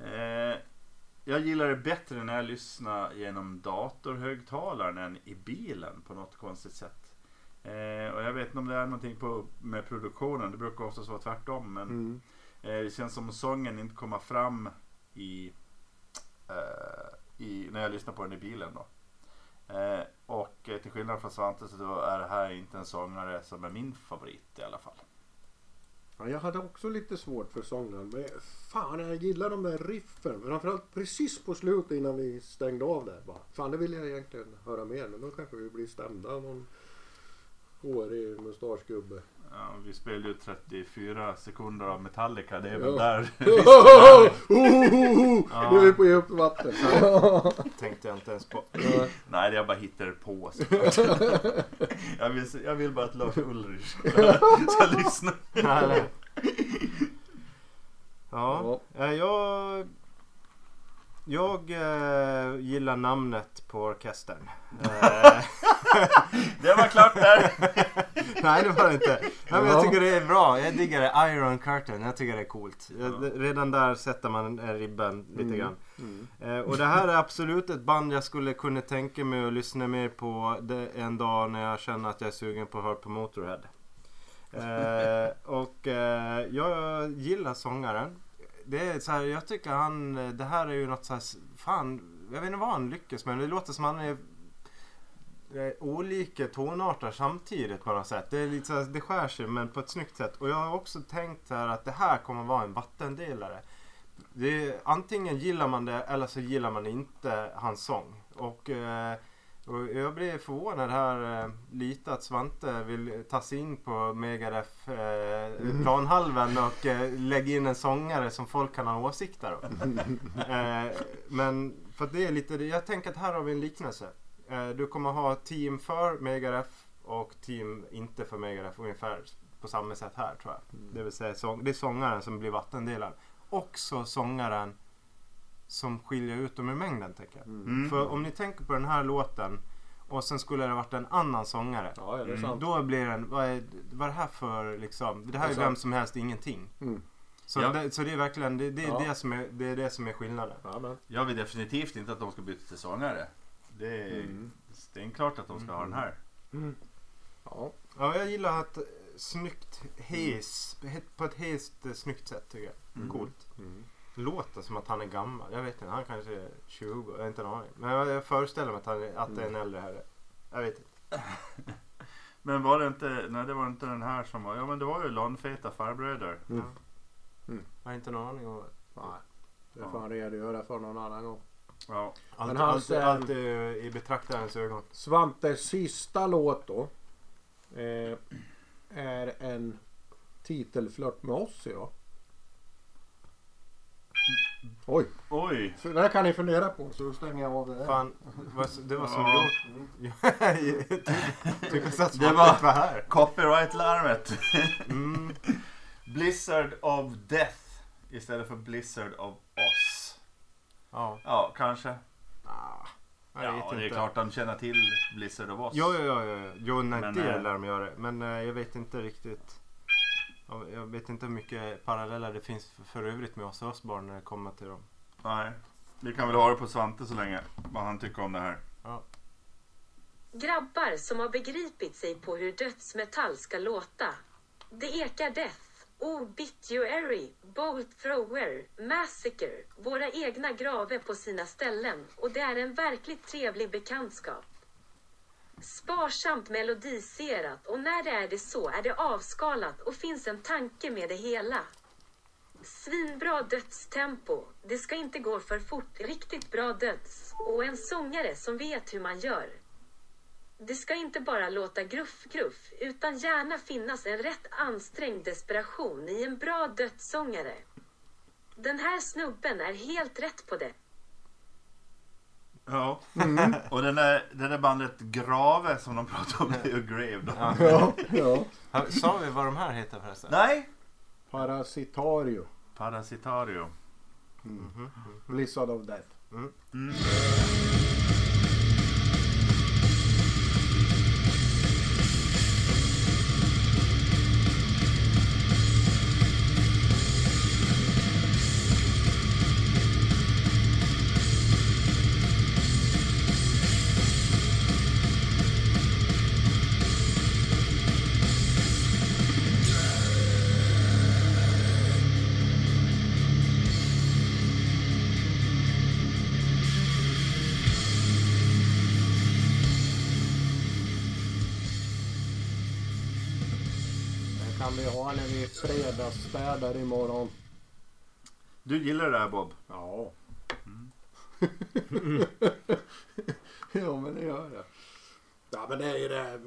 Eh, jag gillar det bättre när jag lyssnar genom datorhögtalaren än i bilen på något konstigt sätt. Eh, och jag vet inte om det är någonting på, med produktionen, det brukar oftast vara tvärtom. Men Mm. eh, det känns som sången inte kommer fram i, eh, i, när jag lyssnar på den i bilen. Då. Eh, och eh, till skillnad från Svante så är det här inte en sångare som är min favorit i alla fall. Ja, jag hade också lite svårt för sången. Men fan, jag gillar de där riffen. Framförallt precis på slutet innan vi stängde av där. Bara, fan, det vill jag egentligen höra mer. Men då kanske vi blir stämda av någon hårig mustaschgubbe. Ja, vi spelade ju 34 sekunder av Metallica, det är väl Ja. där. Nu är vi på djupt vatten. [laughs] Tänkte jag inte ens på. Nej, det jag bara hittar på. såklart. [laughs] jag, vill, jag vill bara att Lars Ulrich ska, ska lyssna. Nej, nej. Ja, eh, jag... Jag eh, gillar namnet på orkestern. [laughs] Eh, klart där. [laughs] Nej det var det inte. Nej, men Ja. jag tycker det är bra. Jag diggar det. Iron Curtain. Jag tycker det är coolt. Redan där sätter man ribben lite Mm. grann. Mm. Eh, och det här är absolut ett band jag skulle kunna tänka mig att lyssna mer på en dag när jag känner att jag är sugen på att höra på Motorhead. Eh, och eh, jag gillar sångaren. Det är så här, jag tycker han, det här är ju något så här, fan, jag vet inte vad han lyckas med. Det låter som han är olika tonarter samtidigt på något sätt. Det, är lite så här, det skär sig men på ett snyggt sätt. Och jag har också tänkt här att det här kommer vara en vattendelare. Det är, antingen gillar man det eller så gillar man inte hans sång. Och, eh, och jag blir förvånad här eh, lite att Svante vill ta sig in på Megadeth eh, planhalven och eh, lägga in en sångare som folk kan ha åsikter om. [laughs] eh, men för att det är lite, jag tänker att här har vi en liknelse. Eh, du kommer ha team för Megadeth och team inte för Megadeth ungefär på samma sätt här tror jag. Det vill säga sång, det är sångaren som blir vattendelad. Också sångaren som skiljer ut dem ur mängden tänker jag. Mm. För om ni tänker på den här låten och sen skulle det varit en annan sångare. Ja, ja Mm. sant. Då blir den, vad är, vad är det här för liksom, det här är Det är vem som helst ingenting. Mm. Så, Ja. det, så det är verkligen, det, det, är Ja. det, som är, det är det som är skillnaden. Ja, men. Jag vill definitivt inte att de ska byta till sångare. Det är, Mm. det är klart att de ska ha den här. Ja. Ja, jag gillar att eh, snyggt hes, på ett hest eh, snyggt sätt tycker jag. Mm. Coolt. Mm. Låter som att han är gammal. Jag vet inte, han kanske är 20, jag har inte en aning. Men jag, föreställer mig att, han är, att det är en äldre herre. Jag vet inte. [laughs] Men var det inte, nej det var inte den här som var, ja men det var ju Långfeta farbröder. Mm. Jag har inte en aning om Nej. Det får han redogöra för någon annan gång. Ja. allt. Men hans, allt, eh, allt är i betraktarens ögon. Svantes sista låt då. Eh, är en titelflört med oss idag. Oj, Oj! så det här kan ni fundera på så stänger jag av det här. Fan, det var, som Ja. gjort. [laughs] Tycker så att Det var- var här. Copyright-larmet. Mm. [laughs] Blizzard of Death istället för Blizzard of Oss. Ja. Ja, kanske. Ah, jag Ja, vet det är inte. klart de känner till Blizzard of Oss. Jo, jo, jo, jo. jo nej, Men, det eh, lär de göra. Men eh, jag vet inte riktigt. Ja, Jag vet inte hur mycket paralleller det finns för, för övrigt med oss Osborn när det kommer till dem. Nej. Vi kan väl ha det på Svante så länge. Vad han tycker om det här. Grabbar som har begripit sig på hur dödsmetall ska låta. Det ekar Death, Obituary, Bolt Thrower, Massacre, våra egna graver på sina ställen och det är en verkligt trevlig bekantskap. Sparsamt melodiserat och när det är det så är det avskalat och finns en tanke med det hela. Svinbra dödstempo. Det ska inte gå för fort. Riktigt bra döds. Och en sångare som vet hur man gör. Det ska inte bara låta gruff-gruff, utan gärna finnas en rätt ansträngd desperation i en bra dödssångare. Den här snubben är helt rätt på det. Ja. Och den där, det där bandet Grave som de pratade om, är ju Grave då. Ja. Ja, Sa vi vad de här heter förresten? Nej! Parasitario. Parasitario. Mhm. Blizzard of Death. Mm. Fredagsstädar imorgon. Du gillar det här Bob? Ja. [laughs] ja men det gör jag. Ja men det är ju det här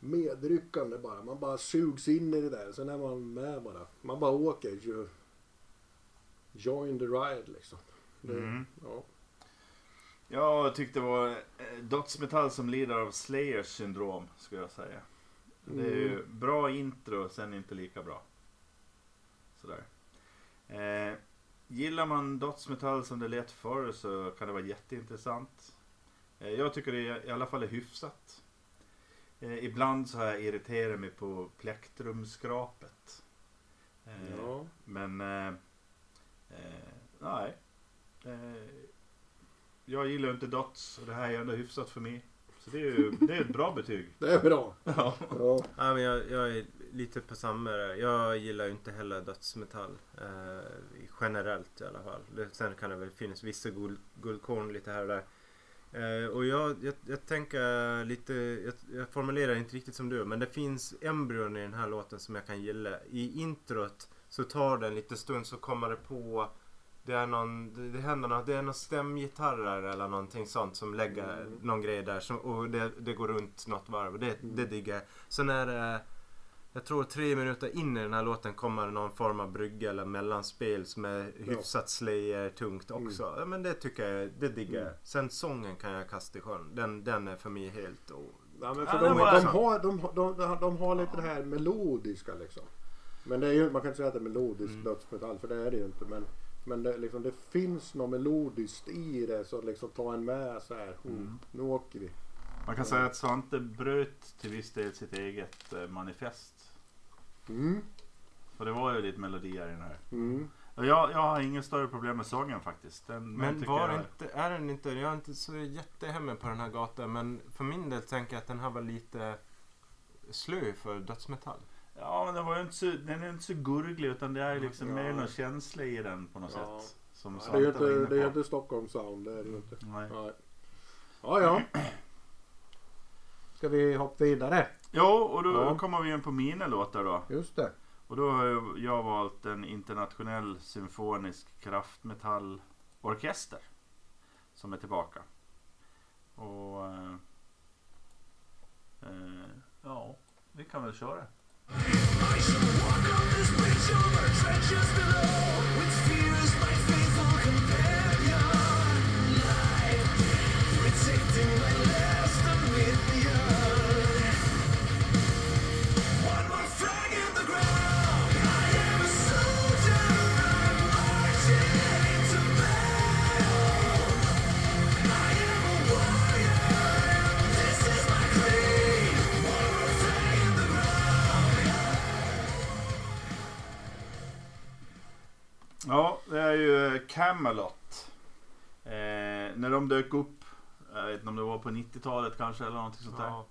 medryckande bara. Man bara sugs in i det där. Sen är man med bara. Man bara åker. ju- Join the ride liksom. Det, Mm. ja. Jag tyckte det var eh, dödsmetall som lider av Slayers syndrom, skulle jag säga. Det är ju bra intro, sen inte lika bra. Eh, gillar man dödsmetall som det lät förr så kan det vara jätteintressant. Eh, jag tycker det i alla fall är hyfsat. Eh, ibland så har jag irriterat mig på plektrumskrapet. Eh, ja. men eh, eh, nej. Eh, jag gillar inte dots och det här är ändå hyfsat för mig. Så det är ju det är ett bra betyg. [laughs] Det är bra. Ja. Ja. Ja, men jag, jag är lite på samma. Jag gillar ju inte heller dödsmetall. Eh, generellt i alla fall. Sen kan det väl finnas vissa guld, guldkorn lite här och där. Eh, och jag, jag, jag tänker lite, jag, jag formulerar inte riktigt som du. Men det finns embryon i den här låten som jag kan gilla. I introt så tar det en liten stund så kommer det på det är någon, det, det händer något, det är någon stämgitarrer eller någonting sånt som lägger Mm. någon grej där som, och det, det går runt något varv och det, det diggar jag. Sen är det, jag tror tre minuter in i den här låten kommer någon form av brygga eller mellanspel som är hyfsat slayer tungt också. Ja, men det tycker jag, det diggar jag. Mm. Sen sången kan jag kasta i sjön. Den, den är för mig helt och, Ja, men Ja, för det de, de, de, har- de, de, de har lite det här melodiska liksom. Men det är ju, man kan inte säga att det är melodisk Mm. dödsmetall för det är det ju inte. Men Men det, liksom, det finns något melodiskt i det så liksom ta en med så här. Mm. Nu åker vi. Man kan säga att Svante bröt till viss del sitt eget eh, manifest. Mm. För det var ju lite melodier i den här. Mm. Och jag, jag har ingen större problem med sången faktiskt. Den, Men var jag- inte, är den inte, jag är inte så jättehemma på den här gatan men för min del tänker jag att den här var lite slö för dödsmetall. Ja men den, var ju inte så, den är inte så gurglig utan det är liksom Ja. mer någon känsla i den på något Ja. sätt. Som Det är ju Svante var inte, inne det är på. inte Stockholm sound. Det är det inte. Nej. Nej. Ja, ja. [clears throat] Ska vi hoppa vidare? Jo, och då Ja. kommer vi in på mina låtar då. Just det. Och då har jag- jag valt en internationell symfonisk kraftmetallorkester. Som är tillbaka. Och... Eh, eh, ja, vi kan väl köra. I shall walk on this bridge over trenches below, with fear as my faithful Camelot. Eh, när de dök upp, jag vet inte om det var på 90-talet kanske eller någonting sånt där. Ja.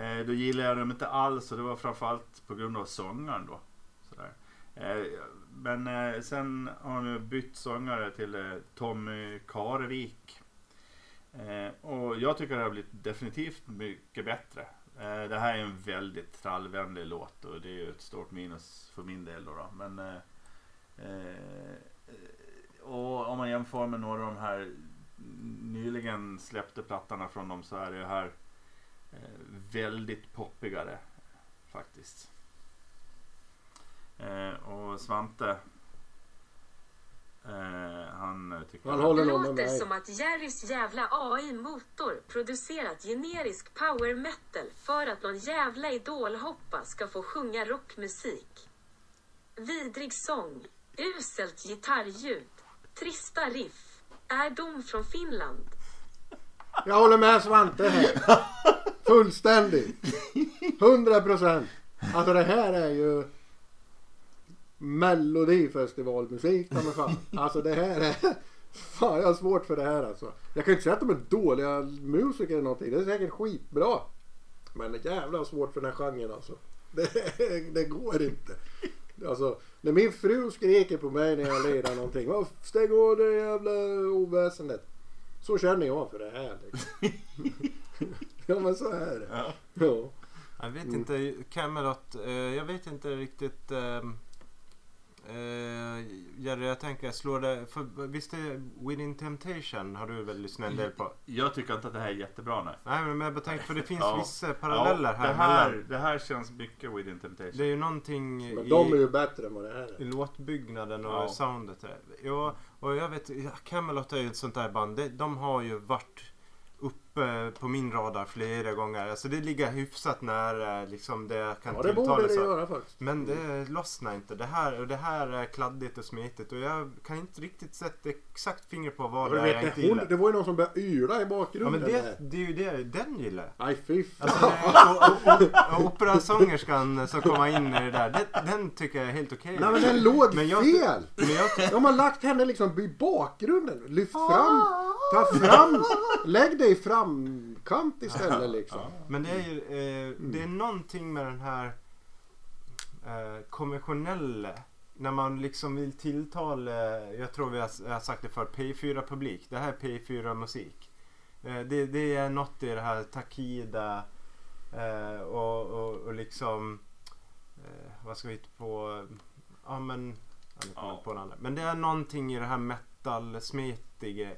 Eh, då gillade jag dem inte alls och det var framförallt på grund av sångaren då. Sådär. Eh, men eh, sen har de bytt sångare till eh, Tommy Karevik. Eh, och jag tycker det har blivit definitivt mycket bättre. Eh, det här är en väldigt trallvänlig låt och det är ju ett stort minus för min del då. då. Men, och om man jämför med några av de här nyligen släppte plattorna från dem så är det här eh, väldigt poppigare faktiskt. Eh, och Svante eh, han tycker Han håller nog med mig. som att Jerrys jävla AI-motor producerat generisk power metal för att någon jävla idolhoppa ska få sjunga rockmusik. Vidrig sång, uselt gitarrljud, trista riff. Är dom från Finland? Jag håller med Svante här. Fullständigt. 100 procent. Alltså det här är ju Melodifestivalmusik ta mig fan. Alltså det här är... Fan jag har svårt för det här alltså. Jag kan ju inte säga att de är dåliga musiker eller någonting. Det är säkert skitbra. Men jävlar vad svårt för den här genren alltså. Det, det går inte. Alltså, när min fru skriker på mig när jag lirar någonting. "Vad, Stäng av det jävla oväsendet. Så känner jag för det här. Liksom. [laughs] ja men så är det. Ja. Ja. Jag vet Mm. inte, Camelot, eh, jag vet inte riktigt ehm, eh, Jerry, jag tänker slår det, för visst är Within Temptation har du väl lyssnat en del på? Jag tycker inte att det här är jättebra nej. Nej men jag bara tänker för det finns Ja. vissa paralleller Ja, här, det, här mellan, det här känns mycket Within Temptation. Det är ju någonting Men i, de är ju bättre än vad det här i är. låtbyggnaden och Ja. soundet. där. Ja, och jag vet, Camelot är ju ett sånt där band. De, de har ju varit uppe på min radar flera gånger. Alltså det ligger hyfsat nära liksom det jag kan Ja det borde det göra faktiskt. Men det lossnar inte. Det här, och det här är kladdigt och smetigt och jag kan inte riktigt sätta exakt finger på vad det är jag inte gillar. det var ju någon som började yla i Ja bakgrunden. men det, det är ju det den gillar. Nej fy Alltså, operasångerskan som kommer in i det där, det, den tycker jag är helt okej. Nej men den låg Men jag- fel. Men jag, De har lagt henne liksom i bakgrunden. Lyft fram. Ta fram. Lägg dig i framkant istället liksom. Men det är ju eh, det är någonting med den här eh, konventionella när man liksom vill tilltala, jag tror vi har, jag har sagt det för P4 publik. Det här är P4 musik. Eh, det, det är något i det här Takida eh, och, och, och liksom eh, vad ska vi hitta på? Ja men jag Ja. på andra. Men det är någonting i det här metal-smetiga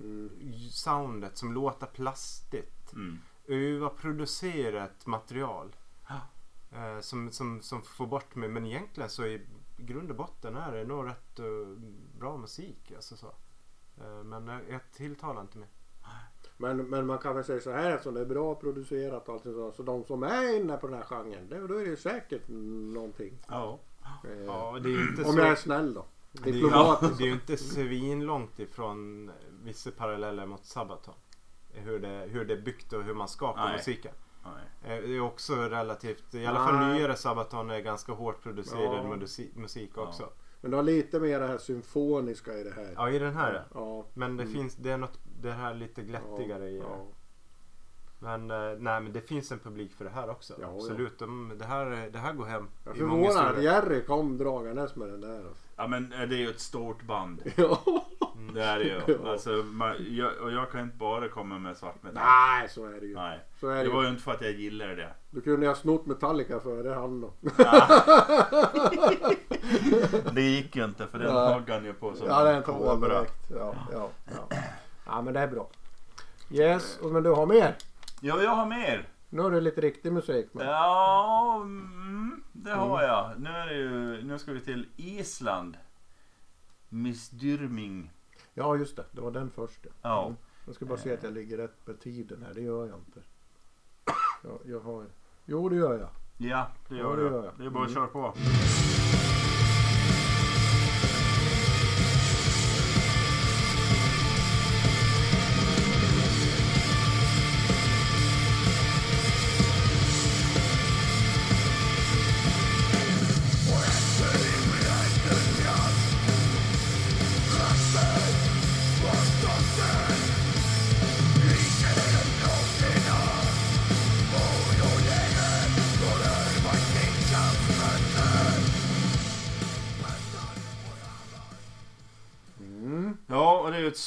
Mm. soundet som låter plastigt Mm. överproducerat material. Eh, som, som, som får bort mig. Men egentligen så i grund och botten är det nog rätt eh, bra musik. Alltså så. Eh, men jag, jag tilltalar inte mig. Men, men man kan väl säga så här eftersom det är bra producerat och allt sånt. Så de som är inne på den här genren. Det, då är det ju säkert någonting. Ja. Eh, Ja, det är ju inte Om så. jag är snäll då. Det är, ju, Diplomatiskt. det är ju inte svinlångt ifrån vissa paralleller mot Sabaton. Hur det, hur det är byggt och hur man skapar Nej. musiken. Nej. Eh, Det är också relativt, i alla fall Nej. nyare Sabaton är ganska hårt producerad Ja. musik, musik Ja. också. Men du har lite mer det här symfoniska i det här. Ja, i den här ja. Ja. Men det Mm. finns, det är något, det här lite glättigare i det. ja. Men eh, nej men det finns en publik för det här också. Ja, ja. Absolut. De, det, här, det här går hem. Jag är i många förvånad att. Jerry kom dragandes med den där. Ja men eh, det är ju ett stort band. [laughs] Ja. Det är det ju. [laughs] Ja. Alltså, man, jag, och jag kan inte bara komma med svart metall. Nej, så är det ju. Nej. Så är Det det var ju. ju inte för att jag gillar det. Du kunde ju ha snott Metallica före han då. [laughs] Det gick ju inte för den högg han ju på som Ja, en den tog han kobra. direkt. Ja, ja, ja. [clears throat] ja, men det är bra. Yes, och men du har mer? Ja, jag har mer. Nu har du lite riktig musik med. Ja, mm, det har jag. Nu, är det ju, nu ska vi till Island. Miss Dyrming. Ja, just det. Det var den först. ja. Ja. Mm. Jag ska bara se att jag ligger rätt med tiden här. Det gör jag inte. Jag, jag har... Jo, det gör jag. Ja, det Ja, gör det jag. gör jag. Det är bara att Mm. köra på.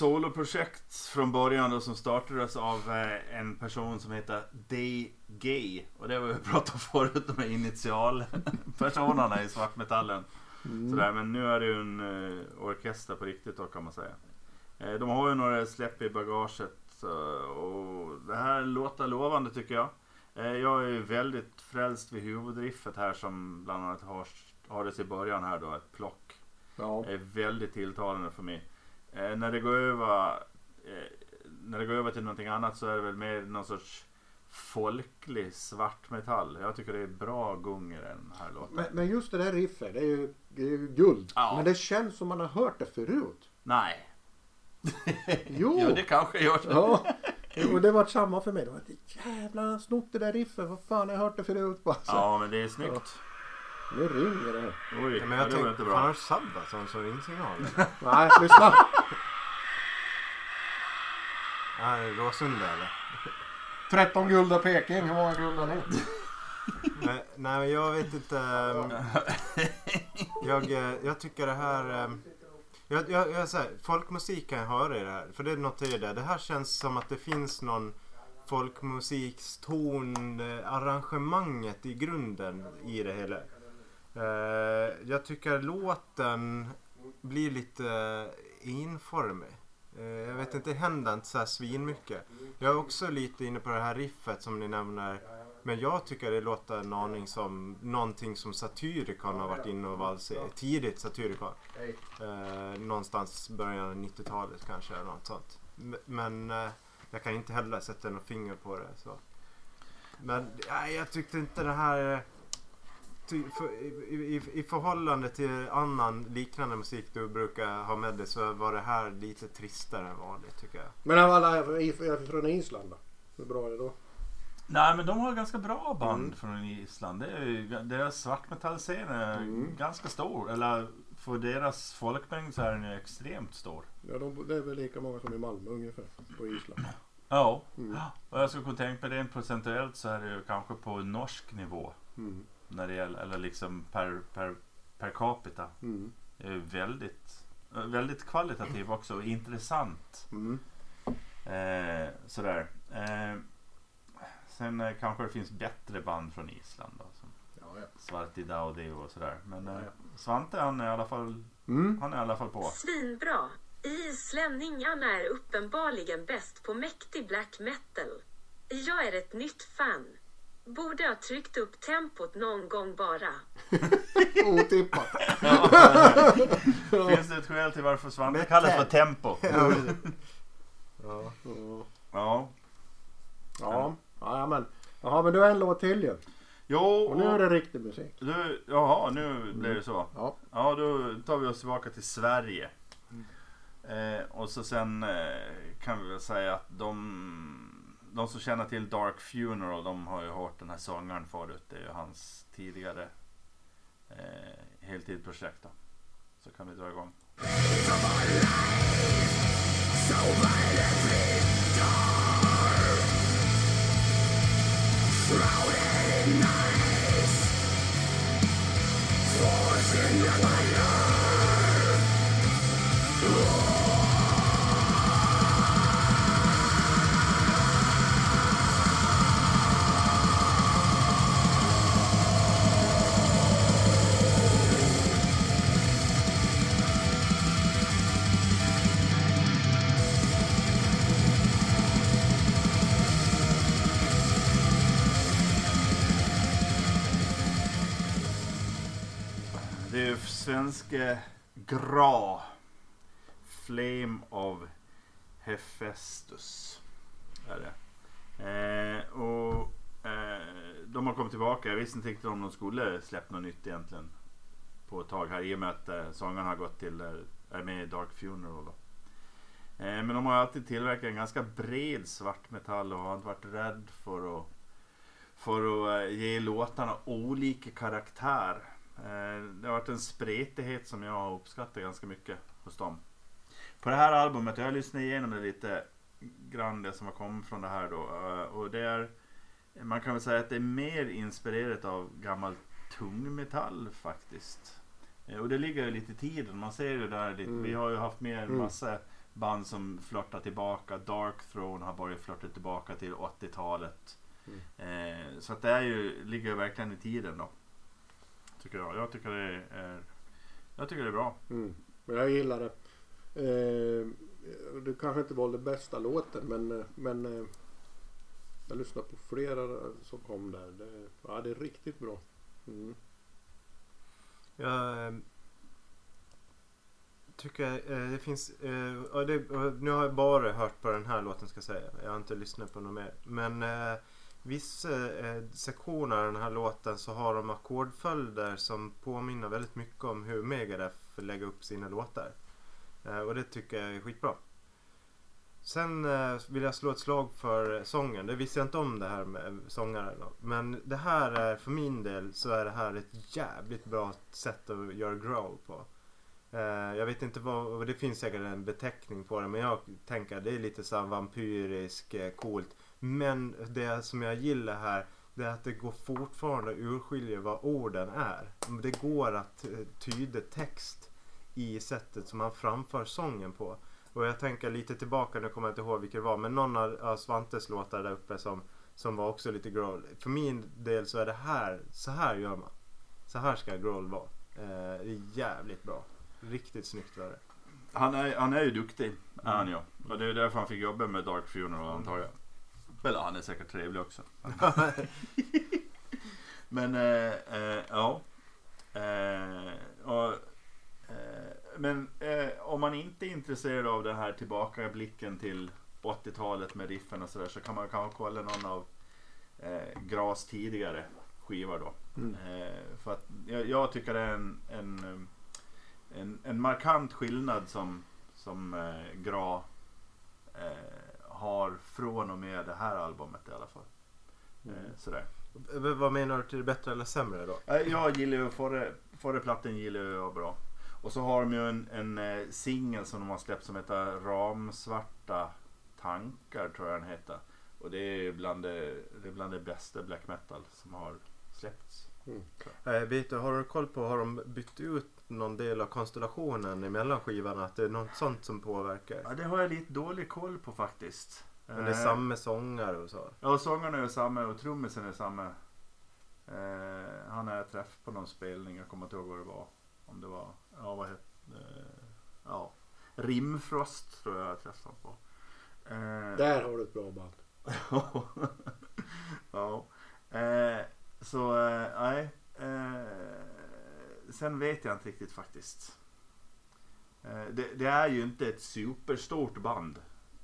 Soloprojekt från början då som startades av eh, en person som heter DG. Och det har vi [laughs] pratat om förut, de här initialpersonerna i svartmetallen. Mm. Sådär, men nu är det ju en eh, orkester på riktigt då kan man säga. Eh, de har ju några släpp i bagaget eh, och det här låter lovande tycker jag. Eh, jag är ju väldigt frälst vid huvudriffet här som bland annat har, har det i början här då, ett plock. Ja. är väldigt tilltalande för mig. Eh, när det går över eh, när det går över till någonting annat så är det väl mer någon sorts folklig svartmetall. Jag tycker det är bra gung i den här låten. Men, men just det där riffet, det är ju, det är ju guld. Ja. Men det känns som man har hört det förut. Nej. [laughs] Jo! Ja, det kanske gör det. Ja, och det var samma för mig. Det var ett jävla snott det där riffet. Vad fan, jag har hört det förut bara. Så, Ja, men det är snyggt. Nu ringer det. Oj, Ja, men ja, jag det var tänkte, inte fan har du Sabaton som ringsignal? Nej, lyssna. Ja, Råsunda eller? 13 guld av Peking. Hur många guld har ni? Nej, nej men jag vet inte. ehm, Jag, eh, jag tycker det här... ehm, Jag, jag, jag säger, folkmusik kan jag höra i det här. För det är något i det. Det här känns som att det finns någon folkmusikston, arrangemanget i grunden i det hela. Eh, jag tycker låten blir lite enformig. Eh, jag vet inte, det händer inte så här svinmycket. Jag är också lite inne på det här riffet som ni nämner. Men jag tycker det låter en aning som någonting som Satyricon har varit inne och valsat Tidigt Satyricon. Eh, någonstans början av 90-talet kanske eller något sånt. Men eh, jag kan inte heller sätta något finger på det. Så. Men nej, jag tyckte inte det här... ty, för, i, i, I förhållande till annan liknande musik du brukar ha med dig så var det här lite tristare än vanligt tycker jag. Men av alla från Island då? Hur bra är det då? Nej, men de har ganska bra band Mm. från Island. Det är ju, deras svartmetallscen är Mm. ganska stor. Eller för deras folkmängd så är den ju extremt stor. Ja, de, det är väl lika många som i Malmö ungefär på Island. [clears throat] Ja, Mm. och jag skulle kunna tänka mig rent procentuellt så är det ju kanske på norsk nivå. Mm. När det gäller, eller liksom per, per, per capita. Mm. Det är väldigt, väldigt kvalitativ också och intressant. Mm. Eh, sådär. Eh, sen eh, kanske det finns bättre band från Island då. Som Ja, ja. Svartida och det och sådär. Men eh, Ja, ja. Svante han är i alla fall, Mm. han är i alla fall på. Svinbra! Islänningarna är uppenbarligen bäst på mäktig black metal. Jag är ett nytt fan. Borde ha tryckt upp tempot någon gång bara. [laughs] Otippat. [laughs] Finns det ett skäl till varför Svante kallas för Tempo? Ja. Ja. Ja. Ja. Ja, men. Jaha, men du har en låt till ju. Jo, Och nu är det riktig musik. du, jaha, nu blev det så. Ja. Ja, då tar vi oss tillbaka till Sverige. Eh, och så sen eh, kan vi väl säga att de, de som känner till Dark Funeral, de har ju hört den här sångaren förut. Det är ju hans tidigare eh, heltidsprojekt. Då. Så kan vi dra igång. Det är ju svenske eh, Gra. Flame of Hephaestus. Är det. Eh, och eh, de har kommit tillbaka. Jag visste inte riktigt om de skulle släppt något nytt egentligen. På ett tag här i och med att eh, sångarna har gått till, eh, är med i Dark Funeral då. Eh, men de har alltid tillverkat en ganska bred svartmetall och har inte varit rädd för att för att eh, ge låtarna olika karaktär. Eh, Det har varit en spretighet som jag har uppskattat ganska mycket hos dem. På det här albumet, jag har lyssnat igenom det lite grann det som har kommit från det här då. eh, Och det är, man kan väl säga att det är mer inspirerat av gammal tungmetall faktiskt. Eh, Och det ligger ju lite i tiden. Man ser ju där lite, Mm. vi har ju haft med en Mm. massa band som flörtar tillbaka. Dark Throne har börjat flörta tillbaka till 80-talet. Eh, så att det är ju, ligger ju verkligen i tiden då. Tycker jag. Jag tycker det är, jag tycker det är bra. Mm. Men jag gillar det. Eh, det kanske inte var den bästa låten men, eh, men eh, jag lyssnade på flera som kom där. Det, ja, det är riktigt bra. Mm. Jag eh, tycker eh, det finns... Eh, nu har jag bara hört på den här låten ska jag säga. Jag har inte lyssnat på något mer. Men eh, vissa eh, sektioner av den här låten så har de ackordföljder som påminner väldigt mycket om hur Megadeth lägger upp sina låtar. Eh, och det tycker jag är skitbra. Sen eh, vill jag slå ett slag för sången. Det visste jag inte om det här med sångaren. Men det här är för min del så är det här ett jävligt bra sätt att göra growl på. Eh, jag vet inte vad, och det finns säkert en beteckning på det men jag tänker att det är lite så vampyrisk, eh, coolt. Men det som jag gillar här det är att det går fortfarande att urskilja vad orden är. Det går att eh, tyda text i sättet som man framför sången på. Och jag tänker lite tillbaka, nu kommer jag inte ihåg vilket det var, men någon av, av Svantes låtar där uppe som, som var också lite growl. För min del så är det här, så här gör man. Så här ska growl vara. Eh, det är jävligt bra. Riktigt snyggt var det. Han är, han är ju duktig, är han ju. Och det är därför han fick jobba med Dark Funeral antar jag. Eller han är säkert trevlig också. [laughs] Men eh, eh, ja. Eh, och, eh, men eh, om man inte är intresserad av den här tillbakablicken till 80-talet med riffen och sådär så kan man kanske kolla någon av eh, Gras tidigare skivor då. Mm. För att jag, jag tycker det är en, en, en, en markant skillnad som, som Gra har från och med det här albumet i alla fall. Eh, sådär. V- vad menar du till det bättre eller sämre då? Eh, Jag gillar ju förra, förra plattan gillar jag bra. Och så har de ju en, en eh, singel som de har släppt som heter Ramsvarta tankar tror jag den heter. Och det är bland det, det, är bland det bästa black metal som har släppts. Eh, vet du, har du koll på, har de bytt ut någon del av konstellationen emellan skivorna? Att det är något sånt som påverkar? Ja, det har jag lite dålig koll på faktiskt. Men det är Eh, samma sångare och så? Ja, sångaren är samma och trummisen är samma. Eh, han är träff på någon spelning, jag kommer inte ihåg vad det var. Om det var, ja vad hette eh, Ja, Rimfrost tror jag jag träffade honom på. Eh, Där har du ett bra band. [laughs] ja. Eh, så eh, nej. Eh, sen vet jag inte riktigt faktiskt. Eh, det, det är ju inte ett superstort band.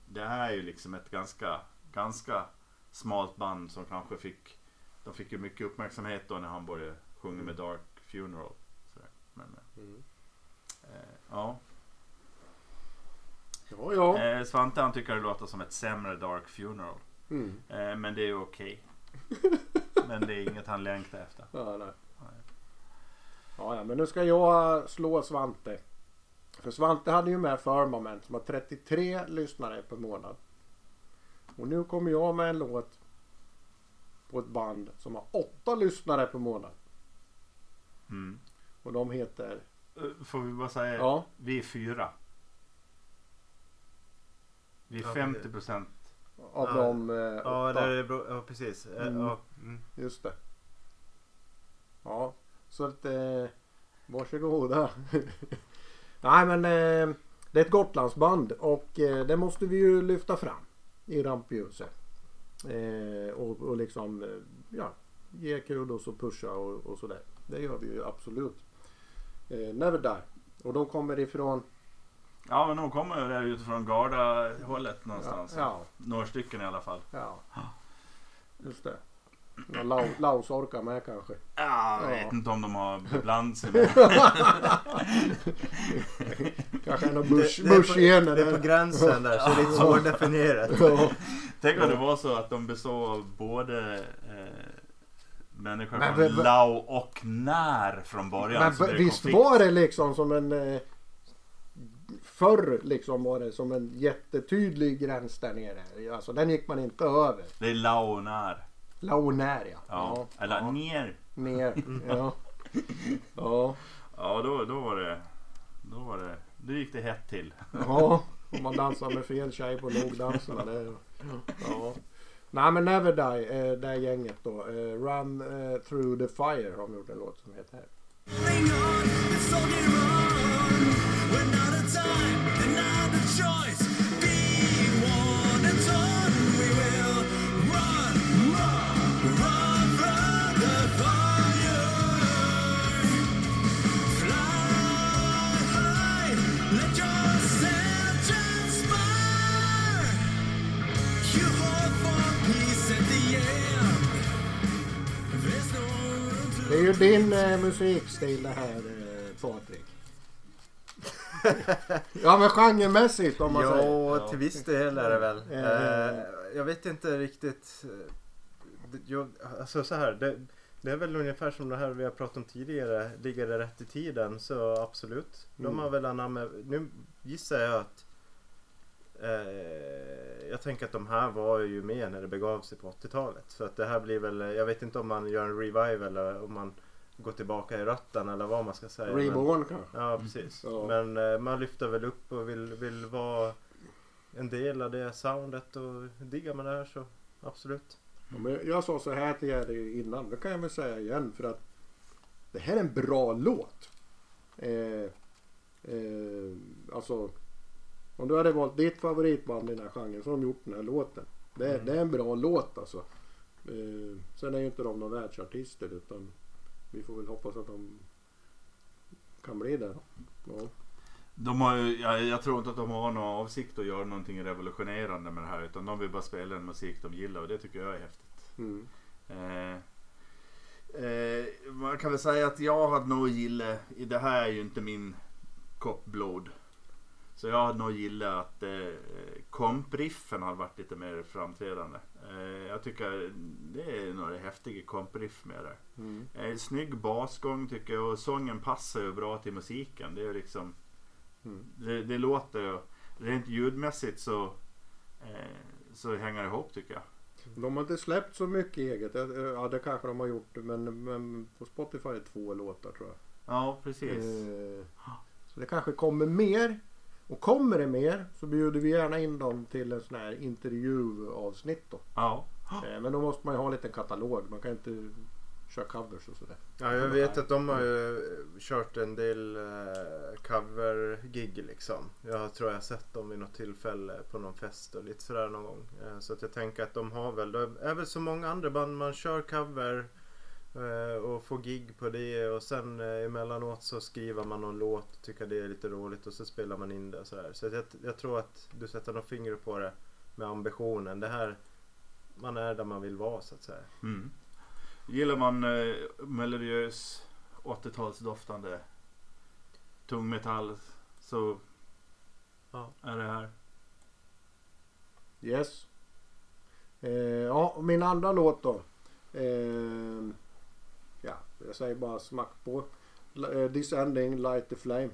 Det är ju liksom ett ganska, ganska smalt band som kanske fick de fick ju mycket uppmärksamhet då när han började sjunga med Dark Funeral. Sådär. Men, eh, Mm. eh, ja. Ja, ja. Eh, Svante han tycker det låter som ett sämre Dark Funeral. Mm. Eh, men det är ju okej. [laughs] men det är inget han längtar efter. Ja, nej. Ja, ja, men nu ska jag slå Svante. För Svante hade ju med Firmament som har 33 lyssnare per månad. Och nu kommer jag med en låt på ett band som har 8 lyssnare per månad. Mm. Och de heter... Eh, Får vi bara säga, Ja, vi är fyra. Vi är Ja, 50 procent. av Ja. de eh, Ja, åtta. det är bra. ja precis. Eh, Mm. Ja, mm. Just det. Ja, så att eh, varsågoda. [laughs] Nej men eh, det är ett Gotlandsband och eh, det måste vi ju lyfta fram i rampljuset. Eh, och, och liksom eh, ja, ge kudos och pusha och, och sådär. Det gör vi ju absolut. Eh, Never Die. Och de kommer ifrån Ja men de kommer där utifrån Garda-hållet ja, någonstans. ja, Några stycken i alla fall. ja. Just det. Ja, Lau, Laus orkar med kanske. Ja, jag Ja. vet inte om de har [laughs] beblandat sig med. Kanske en av Det, bush, det, är på, det är på gränsen där så det är lite svårdefinierat. Tänk om det var så att de består av både eh, människor Men från v- Lao och När från början. Men visst konflikt. var det liksom som en... Eh, förr liksom var det som en jättetydlig gräns där nere. Alltså den gick man inte över. Det är Lao och När. Laonär ja. Ja. Eller ja. Ner. Ner. [laughs] Ja. Ja. Ja då, då var det. Då var det. Då gick det hett till. Ja. Om man dansar med fel tjej på lågdanserna. Det, ja. Nej men Never Die, eh, det här gänget då. Eh, Run eh, Through the Fire har de gjort en låt som heter. Hang Det är ju din eh, musikstil det här eh, Patrik. [laughs] ja men genremässigt om man säger. Ja, till viss del är det väl. Eh. Jag vet inte riktigt. eh, det- Jag, alltså så här. Det, det är väl ungefär som det här vi har pratat om tidigare. Ligger det rätt i tiden så absolut. De Mm. har väl anammat. Nu gissar jag att. Eh, jag tänker att de här var ju med när det begav sig på 80-talet. Så att det här blir väl. Jag vet inte om man gör en revival eller om man går tillbaka i rötterna eller vad man ska säga. Reborn kanske. Ja precis. Ja. Men eh, man lyfter väl upp och vill, vill vara en del av det soundet och diggar man det här så absolut. Men jag sa så här till er innan, det kan jag väl säga igen för att det här är en bra låt. Eh, eh, alltså om du hade valt ditt favoritband i den här genren så har de gjort den här låten. Det, är- Mm. det är en bra låt alltså. Eh, sen är ju inte de några världsartister utan vi får väl hoppas att de kan bli det. Ja. De har ju, jag, jag tror inte att de har någon avsikt att göra någonting revolutionerande med det här. Utan de vill bara spela en musik de gillar och det tycker jag är häftigt. Mm. Eh, eh, man kan väl säga att jag hade nog gillat, det här är ju inte min kopp blod. Så jag hade nog gillat att eh, kompriffen hade varit lite mer framträdande. Eh, jag tycker det är några häftiga kompriff med det. Mm. Eh, snygg basgång tycker jag och sången passar ju bra till musiken. Det är liksom Mm. det, det låter ju rent ljudmässigt så eh, så hänger det ihop tycker jag. De har inte släppt så mycket eget. Eh, Ja det kanske de har gjort men, men på Spotify är två låtar tror jag. Ja precis. Eh, Så det kanske kommer mer. Och kommer det mer så bjuder vi gärna in dem till en sån här intervjuavsnitt då. Ja. Eh, Men då måste man ju ha en liten katalog. Man kan inte köra covers och sådär. Ja, jag vet att de har ju kört en del eh, cover-gig liksom. Jag tror jag har sett dem vid något tillfälle på någon fest och lite sådär någon gång. Eh, så att jag tänker att de har väl, det är väl så många andra band man kör cover och får gig på det och sen eh, emellanåt så skriver man någon låt, tycker det är lite roligt och så spelar man in det och sådär. Så att jag, jag tror att du sätter något finger på det med ambitionen. Det här, man är där man vill vara så att säga. Mm. Gillar man eh, melodiös 80-talsdoftande tungmetall så Ja. är det här. Yes. Eh, ja, och min andra låt då. Eh, jag säger bara smack på. Eh, this ending, light the flame.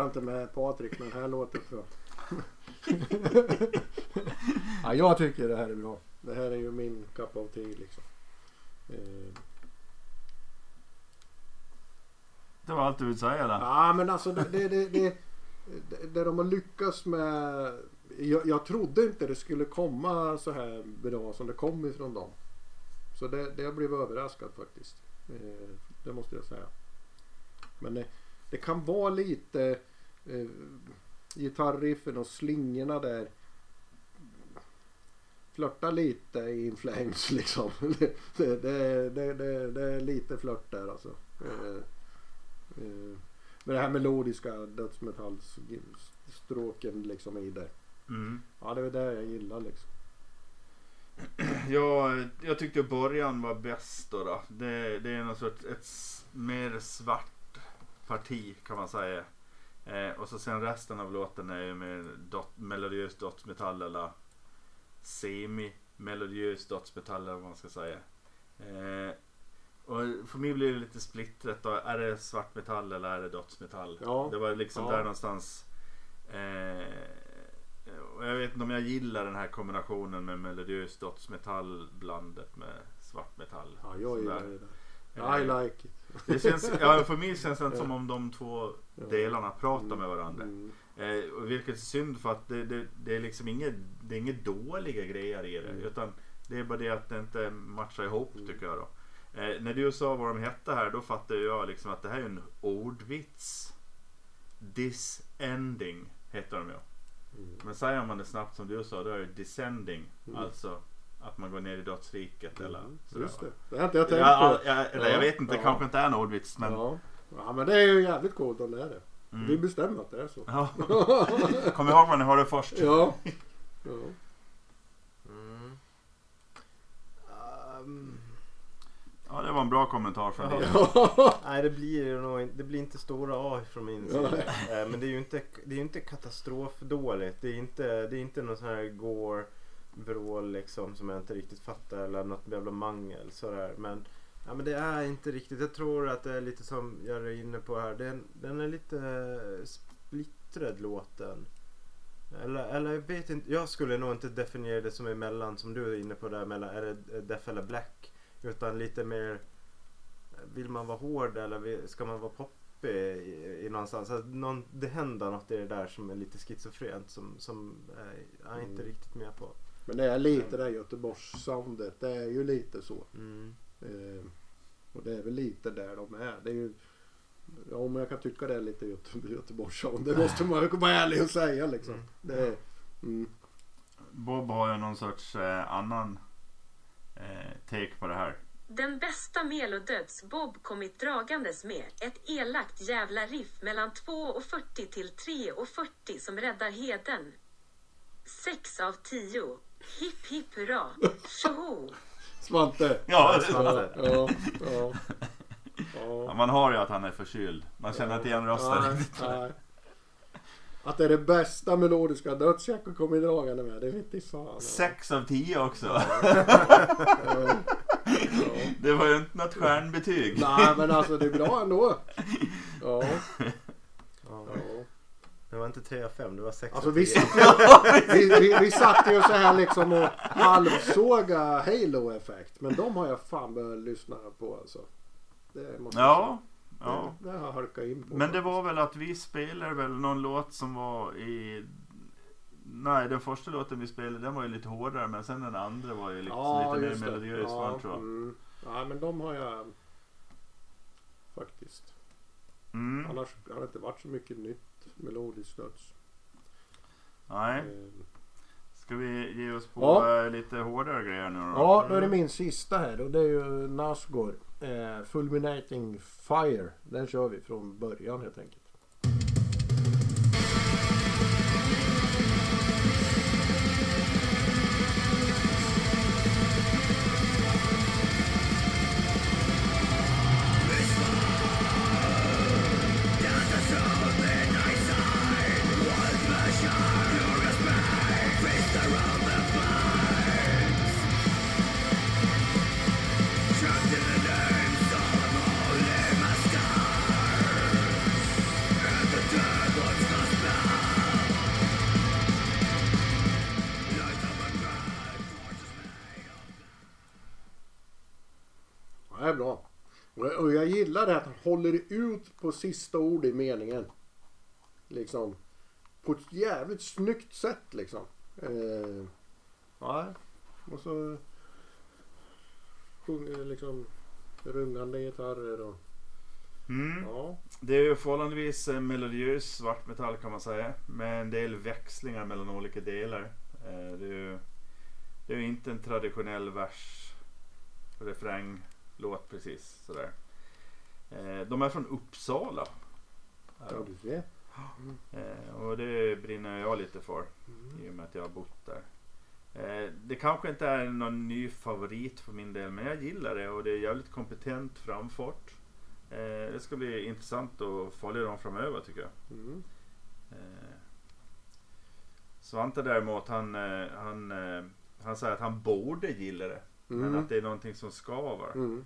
Flörta inte med Patrik med den här låten tror jag. [laughs] ja, jag tycker det här är bra. Det här är ju min cup of tea liksom. Eh, Det var allt du vill säga där. Ja men alltså det, det, det, det, det, det de har lyckats med. Jag, jag trodde inte det skulle komma så här bra som det kom ifrån dem. Så det, det jag blev överraskad faktiskt. Eh, det måste jag säga. Men det, det kan vara lite eh, gitarriffen och slingorna där. Flörta lite i In Flames [laughs] liksom. Det, det, det, det, är lite flört där alltså. Eh, eh, med det här melodiska dödsmetallstråken liksom i det. Mm. Ja det är det jag gillar liksom. [clears throat] Jag, jag tyckte början var bäst då. då. Det, det är något sorts ett mer svart parti kan man säga. Eh, och så sen resten av låten är ju mer dot, melodiös dödsmetall eller semi-melodiös dödsmetall eller vad man ska säga. Eh, och för mig blir det lite splittrat då. Är det svart metall eller är det dödsmetall? Ja. Det var liksom Ja. där någonstans. Eh, och jag vet inte om jag gillar den här kombinationen med melodiös dödsmetall blandat med svart metall. Ja jag gillar det där. Eh, I like it. Det känns, ja, för mig känns det inte som om de två delarna pratar med varandra. Mm. Eh, vilket är synd för att det, det, det är liksom inget, det är inget dåliga grejer i det. Mm. Utan det är bara det att det inte matchar ihop Mm. tycker jag då. Eh, när du sa vad de hette här då fattade jag liksom att det här är en ordvits. Disending heter de ju. Men säger man det snabbt som du sa då är det descending. Mm. Alltså att man går ner i dödsriket eller Mm, sådär, Just det. Det har inte jag tänkt Ja, på. ja, eller Ja, jag vet inte, det ja. kanske inte är en ordvits men... Ja. ja men det är ju jävligt coolt om det är det. Mm. Vi bestämmer att det är så. Ja. [laughs] Kom ihåg vad ni hörde först. Ja. ja. Mm. Ehm, Ja, det var en bra kommentar från dig. [laughs] nej, det blir nog det blir inte stora A från min Ja. sida. Eh, Men det är ju inte, det är inte katastrofdåligt. Det är inte, det är inte någon sån här gore vrål liksom som jag inte riktigt fattar eller något jävla mangel sådär. Men, ja, men det är inte riktigt. Jag tror att det är lite som jag är inne på här. Den, den är lite splittrad låten. Eller, eller jag vet inte. Jag skulle nog inte definiera det som emellan som du är inne på där mellan är det Def eller Black. Utan lite mer vill man vara hård eller ska man vara poppig i, i någonstans? Alltså, någon, det händer något i det där som är lite schizofrent som, som eh, jag är inte Mm. riktigt med på. Men det är lite det här Göteborgs-soundet. Det är ju lite så. Mm. Eh, och det är väl lite där de är. Det är ju, ja, men jag kan tycka det är lite Göte, Göteborgs-sound. Det måste man ju vara ärlig och säga liksom. Mm. Det är, mm. Bob har ju någon sorts eh, annan eh, take på det här. Den bästa melodöds Bob kommit dragandes med ett elakt jävla riff mellan 2.40 till 3.40 som räddar heden. 6 av 10. Hipp hipp hurra. Tjoho! Svante. Ja, Ja, Svante. ja, ja. Ja, ja. man hör ju att han är förkyld. Man känner inte igen rösten Nej, riktigt. nej. Att det är det bästa melodiska dödsjacket kommer dragande med. Det vet i fan. Sex av tio också. Ja. Det var ju inte något stjärnbetyg. Nej men alltså det är bra ändå. Ja. Det var inte 3 av 5, det var 6 Alltså av vi 10. satt, ju, [laughs] vi, vi, vi satt ju så här liksom och halvsåga Halo Effect. Men de har jag fan börjat lyssna på alltså. Det måste jag Ja, säga. ja. Det, det har jag halkat in på. Men det var väl att vi spelade väl någon låt som var i Nej, den första låten vi spelade den var ju lite hårdare men sen den andra var ju liksom Ja, lite just mer det. melodiös var Ja, tror jag. mm. ja, men de har jag faktiskt. Mm. Annars har det inte varit så mycket nytt melodiskt döds. Nej, Eh, ska vi ge oss på Ja. eh, lite hårdare grejer nu då? Ja, då är det min sista här och det är ju Nasgård. Eh, Fulminating Fire. Den kör vi från början helt enkelt. Och jag, gillar det att han håller ut på sista ord i meningen. Liksom. På ett jävligt snyggt sätt liksom. Eh, ja. Och så sjunger liksom rungande gitarrer och Mm. ja. Det är ju förhållandevis eh, melodiös svartmetall kan man säga. Med en del växlingar mellan olika delar. Eh, Det är ju, det är ju inte en traditionell vers, refräng, låt precis sådär. Eh, De är från Uppsala. Ja, du ser. Eh, Och det brinner jag lite för i och med att jag har bott där. Eh, Det kanske inte är någon ny favorit för min del men jag gillar det och det är jävligt kompetent framfört. Eh, Det ska bli intressant att följa dem framöver tycker jag. Mm. Svante däremot han, han, han säger att han borde gilla det. Men Mm. att det är någonting som skaver. Mm.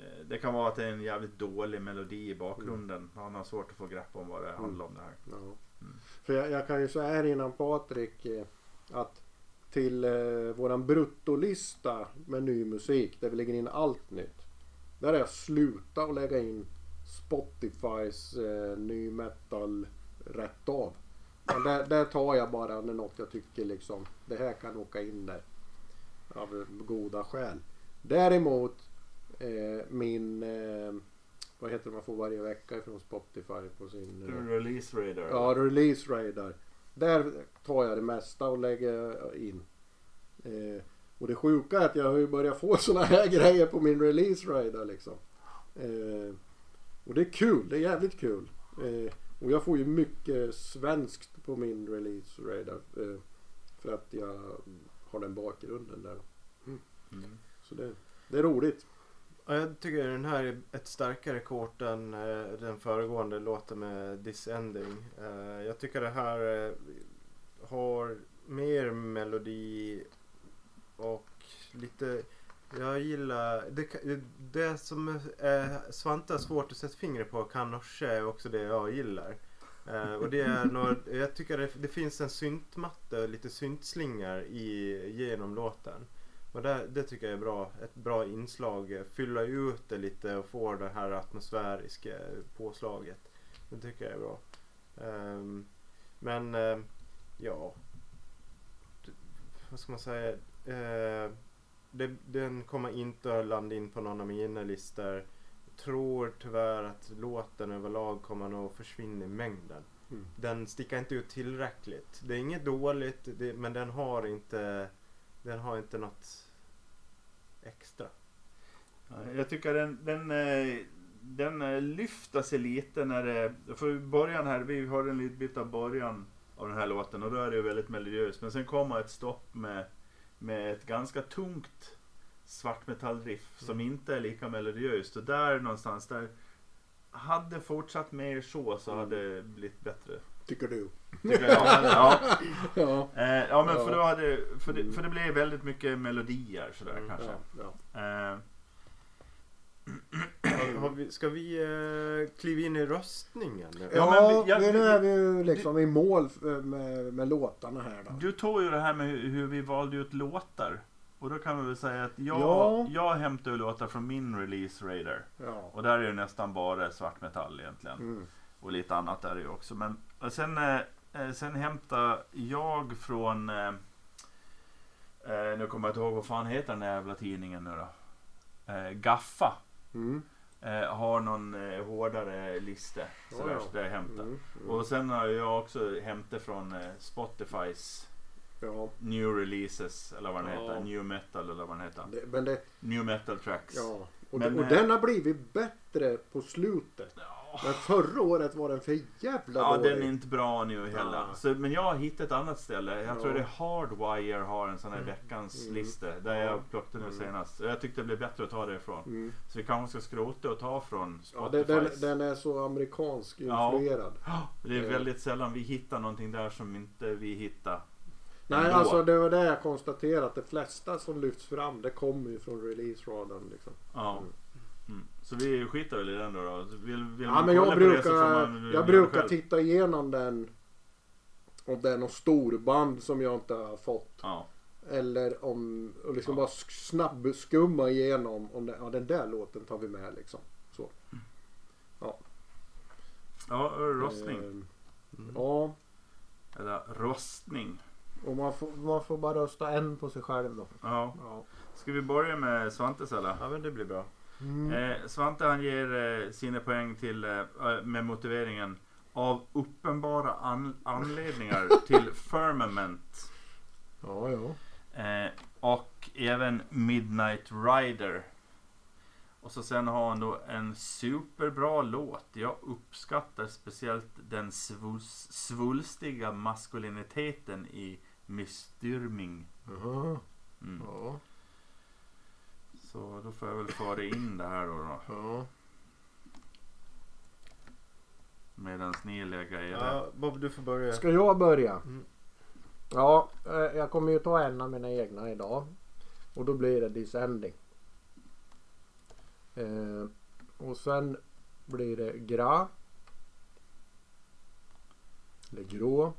Eh, Det kan vara att det är en jävligt dålig melodi i bakgrunden. Han har svårt att få grepp om vad det handlar om det här. Ja. Mm. För jag, jag kan ju säga här innan Patrik eh, att till eh, våran bruttolista med ny musik där vi lägger in allt nytt. Där har jag slutat att lägga in Spotifys eh, ny metal rätt av. Men där, där tar jag bara när något jag tycker liksom det här kan åka in där. Av goda skäl. Däremot eh, min eh, vad heter det man får varje vecka från Spotify på sin eh, Release radar. Ja, release radar. Där tar jag det mesta och lägger in. Eh, och det sjuka är att jag har ju börjat få [laughs] såna här grejer på min release radar liksom. Eh, och det är kul, det är jävligt kul. Eh, och jag får ju mycket svenskt på min release radar. Eh, för att jag har den bakgrunden där. Mm. Så det, det är roligt. Ja, jag tycker den här är ett starkare kort än eh, den föregående låten med Disending. Eh, jag tycker det här eh, har mer melodi och lite jag gillar det, det som eh, Svante har svårt att sätta fingret på kanske är också det jag gillar. Eh, och det är några, jag tycker det, det finns en syntmatta och lite syntslingar i, genom låten. Och det, det tycker jag är bra. Ett bra inslag. Fylla ut det lite och få det här atmosfäriska påslaget. Det tycker jag är bra. Ehm, men ehm, ja. Vad ska man säga? Eh, det, den kommer inte att landa in på någon av mina listor. Tror tyvärr att låten överlag kommer nog försvinna i mängden. Mm. Den sticker inte ut tillräckligt. Det är inget dåligt det, men den har inte den har inte något extra. Ja, Jag tycker den, den, eh, den eh, lyfter sig lite när det... För början här, vi har en liten bit av början av den här låten och då är det ju väldigt melodiöst. Men sen kommer ett stopp med, med ett ganska tungt svartmetallriff som inte är lika melodiöst. Och där någonstans, där hade fortsatt mer så så hade det blivit bättre. Tycker du? Tycker jag. ja. [laughs] Ja. Eh, ja men för då hade, för det, för det blev väldigt mycket melodier sådär Mm, kanske. Ja, ja. Eh, vi, ska vi eh, kliva in i röstningen nu? Ja, Ja, men vi- jag- nu är vi ju liksom i mål f- med, med låtarna här då. Du tog ju det här med hur, hur vi valde ut låtar. Och då kan vi väl säga att jag, Ja. jag hämtar låtar från min release radar. Ja. Och där är det nästan bara svartmetall egentligen. Mm. Och lite annat är det ju också. Men sen eh, eh, sen hämtar jag från... Eh, eh, nu kommer jag inte ihåg vad fan heter den där jävla tidningen nu då. Eh, Gaffa. Mm. Eh, har någon eh, hårdare lista. Ja, Sådär, ja. så jag hämtar. Mm. Mm. Och sen har jag också hämtat från eh, Spotifys Ja, New Releases eller vad den Ja. heter. New Metal eller vad den heter. det, det, New Metal Tracks. ja. Och, Men, och eh, den har blivit bättre på slutet. Ja. Men förra året var den för jävla Ja, dålig. den är inte bra nu heller. Ja. Så, men jag har hittat ett annat ställe. Jag Ja. tror det är Hardwire har en sån här veckans Mm. lista. Där Ja. jag plockade nu Mm. senast. Jag tyckte det blev bättre att ta det ifrån. Mm. Så vi kanske ska skrota och ta från Ja, den, Spotify. den, den är så amerikansk Ja. influerad. [gasps] Det är Eh. väldigt sällan vi hittar någonting där som inte vi hittar. Nej, ändå. alltså det var det jag konstaterade. Att det flesta som lyfts fram det kommer ju från release-radarn. Liksom. Ja. Mm. Mm. Så vi skiter väl i den då. då. Vill, vill Ja, man men jag brukar, man jag brukar titta igenom den. Om det är någon storband som jag inte har fått. Ja. Eller om, och liksom Ja. bara sk- snabbskumma igenom. Om det, ja, den där låten tar vi med liksom. Så. ja, rostning. Eh, Ja, Eller rostning. och man får, man får bara rösta en på sig själv då. Ja. Ja. Ska vi börja med Svantes eller? Ja men det blir bra. Mm. Eh, Svante han ger eh, sina poäng till, eh, med motiveringen av uppenbara an- anledningar [laughs] till Firmament. Ja, ja. Eh, och även Midnight Rider. Och så sen har han då en superbra låt. Jag uppskattar speciellt den svus- svulstiga maskuliniteten i Mystyrming. Mm. Ja. Så då får jag väl föra in det här då. då Ja. Medan ni lägger era. Ja, Bob du får börja. Ska jag börja? Mm. Ja, eh, jag kommer ju ta en av mina egna idag. Och då blir det Descending. Eh, och sen blir det Gra. Eller Grå.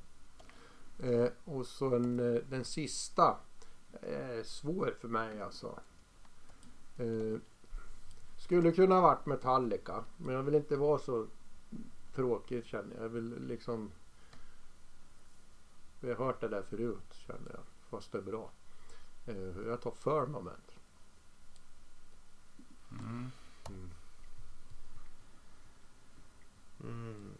Eh, och sen eh, den sista. är svår för mig alltså. Eh, skulle kunna ha varit Metallica. Men jag vill inte vara så tråkig känner jag. Jag vill liksom vi har hört det där förut känner jag. Fast det är bra. Eh, Jag tar Firmament. Mm. Mm.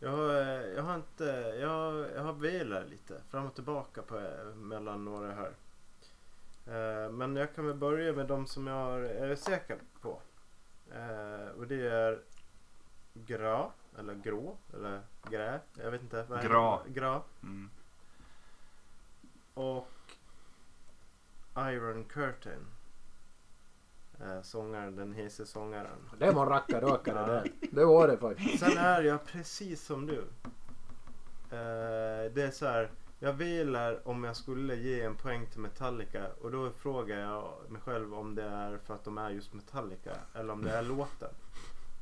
Jag, har, eh, jag har inte, jag, har- jag har velat lite fram och tillbaka på, mellan några här. Eh, men jag kan väl börja med de som jag är säker på. Eh, och det är Gra, eller Grå, eller Grä, jag vet inte. vad Gra. det? Gra. Mm. Och Iron Curtain. Eh, sångaren, den hese sångaren. Det var en rackarrökare [laughs] Ja. där. Det var det faktiskt. Sen är jag precis som du. Eh, det är så här. Jag vilar om jag skulle ge en poäng till Metallica och då frågar jag mig själv om det är för att de är just Metallica eller om det är låten.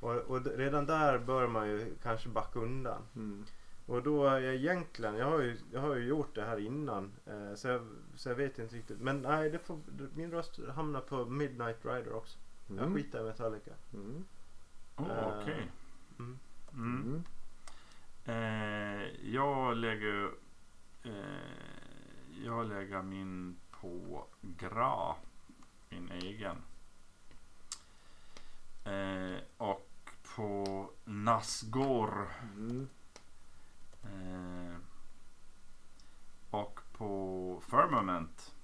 Och, och redan där bör man ju kanske backa undan. Mm. Och då är jag egentligen, jag har ju, jag har ju gjort det här innan eh, så, jag, så jag vet inte riktigt. Men nej, det får, min röst hamnar på Midnight Rider också. Jag Mm. skitar i Metallica. Mm. Oh, Eh, Okej. Mm. Mm. Mm. Eh, jag lägger eh, Jag lägger min på Gra. Min egen. Eh, och på Nasgor. Mm. Eh, och på Firmament.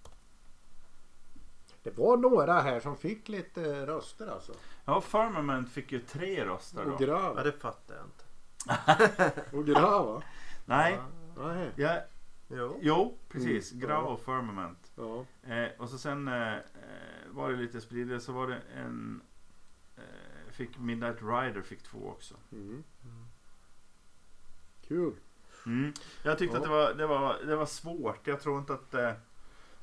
Det var några här som fick lite röster alltså. Ja, Firmament fick ju tre röster Och då. Ja, Grav. det fattar jag inte. Och Grav va? Nej, Nej. ja, Jo. jo precis. Mm, Gra ja. och Firmament. Ja. Eh, och så sen eh, eh, var det lite spridigt så var det en eh, fick Midnight Rider fick två också. Mm. Kul. Mm. Jag tyckte Ja. att det var, det, var, det var svårt. Jag tror inte att eh,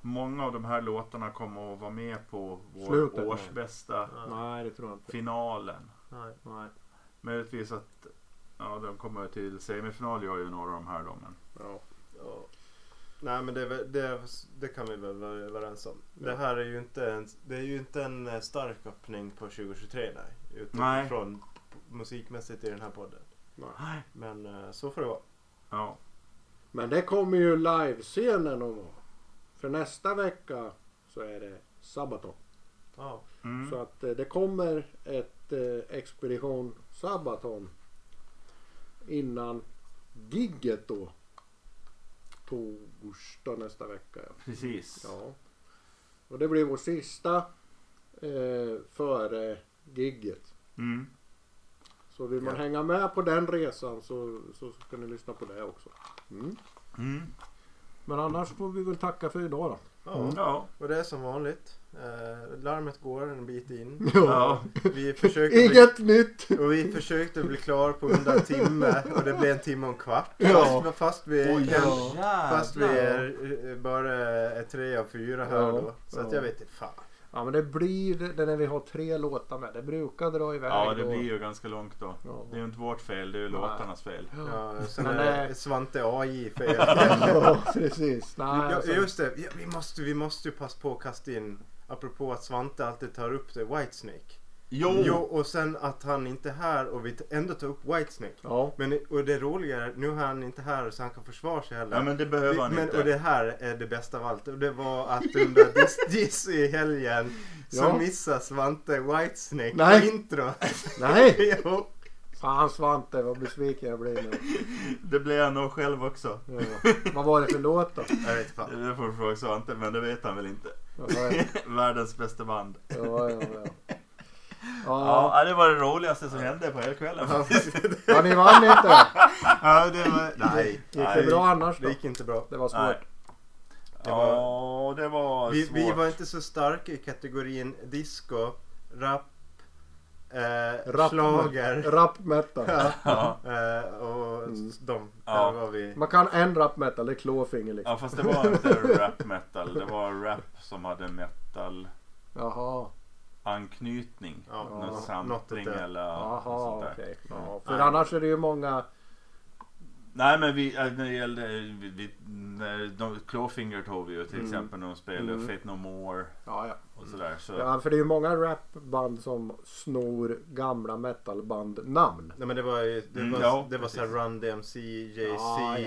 många av de här låtarna kommer att vara med på vår Slutet, nej. årsbästa Ja. Nej det tror jag inte. finalen. Nej. Nej. Möjligtvis att ja, de kommer till semifinal gör ju några av de här då. Men, Ja. Ja. Nej men det, det, det kan vi väl vara överens om. Det Ja. här är ju inte en, det är ju inte en eh, stark öppning på 2023 nej. Nej. Utifrån musikmässigt i den här podden. Nej. Men eh, så får det vara. Ja. Men det kommer ju livescenen att vara. För nästa vecka så är det Sabaton. Ja. Mm. Så att eh, det kommer ett Expedition Sabaton innan gigget då. Torsdag nästa vecka. Ja. Precis. ja. Och det blir vår sista eh, före gigget. Mm. Så vill man Ja. hänga med på den resan så, så ska ni lyssna på det också. Mm. Mm. Men annars får vi väl tacka för idag då. Ja. Ja. Och det är som vanligt. Eh, larmet går en bit in. [laughs] Ja. Vi försökte, bli, Inget nytt! och vi försökte bli klar på under en timme och det blev en timme och en kvart. Ja. Fast, fast vi, Oj, kan, fast vi är eh, bara är tre av fyra här Ja. då. Så att Ja. jag vet inte fan. Ja men det blir det när vi har tre låtar med. Det brukar dra iväg Ja, det då. blir ju ganska långt då. Ja. Det är ju inte vårt fel, det är ju Nej. låtarnas fel. Ja. Sen Men, är det Svante AI fel. [laughs] ja precis. Nej, Ja, alltså, just det, ja, vi, måste, vi måste ju passa på att kasta in Apropå att Svante alltid tar upp det Whitesnake. Jo! Jo, och sen att han inte är här och vi ändå tar upp Whitesnake. Ja. Men och det roliga är, nu är han inte här så han kan försvara sig heller. Ja men det behöver Vi- han men, inte. Och det här är det bästa av allt. Och det var att under [laughs] Diss i helgen så Ja. missade Svante Whitesnake Nej. på intro. [laughs] Nej! [laughs] jo. Fan Svante vad besviken jag blir nu. Det blir jag nog själv också. Ja. Vad var det för låt då? Jag vet fan. Det får du fråga Svante, men det vet han väl inte. Världens bästa band. ja. ja, ja. Ja, det var det roligaste som hände på hela kvällen. [laughs] ja, ni vann inte. Ja, det var... Nej. Gick det nej. bra annars Det då? gick inte bra. Det var Nej. svårt. Det var- Ja, det var Vi, svårt. vi var inte så starka i kategorin disco, rap, eh, Rap, schlager. rap metal. Ja. Eh, och Mm. de, Ja. var vi. Man kan en rap metal, det är Clawfinger liksom. ja, fast det var inte rap metal. Det var rap som hade metal Jaha. Anknytning. Ja, Någon något sampling eller något Jaha, sånt där. okej. Ja, för Nej. annars är det ju många... Nej men vi, äh, när det gällde, vi, vi, när de, Clawfinger tog vi ju till Mm. exempel när de spelade Mm. Fate No More Ja, ja. och sådär. Så, ja för det är ju många rapband som snor gamla metalband-namn. Nej men det var ju, det Mm, var, ja, det var såhär Run DMC, JC, Ja.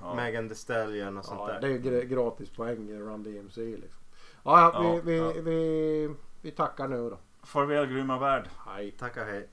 Ja. Megan Thee Stallion och sånt Ja, där. det är ju gra- gratis poäng Run DMC liksom. Ja, ja, vi, Ja, vi. Vi, vi tackar nu då. Farväl grymma värld. Hej. Tackar hej.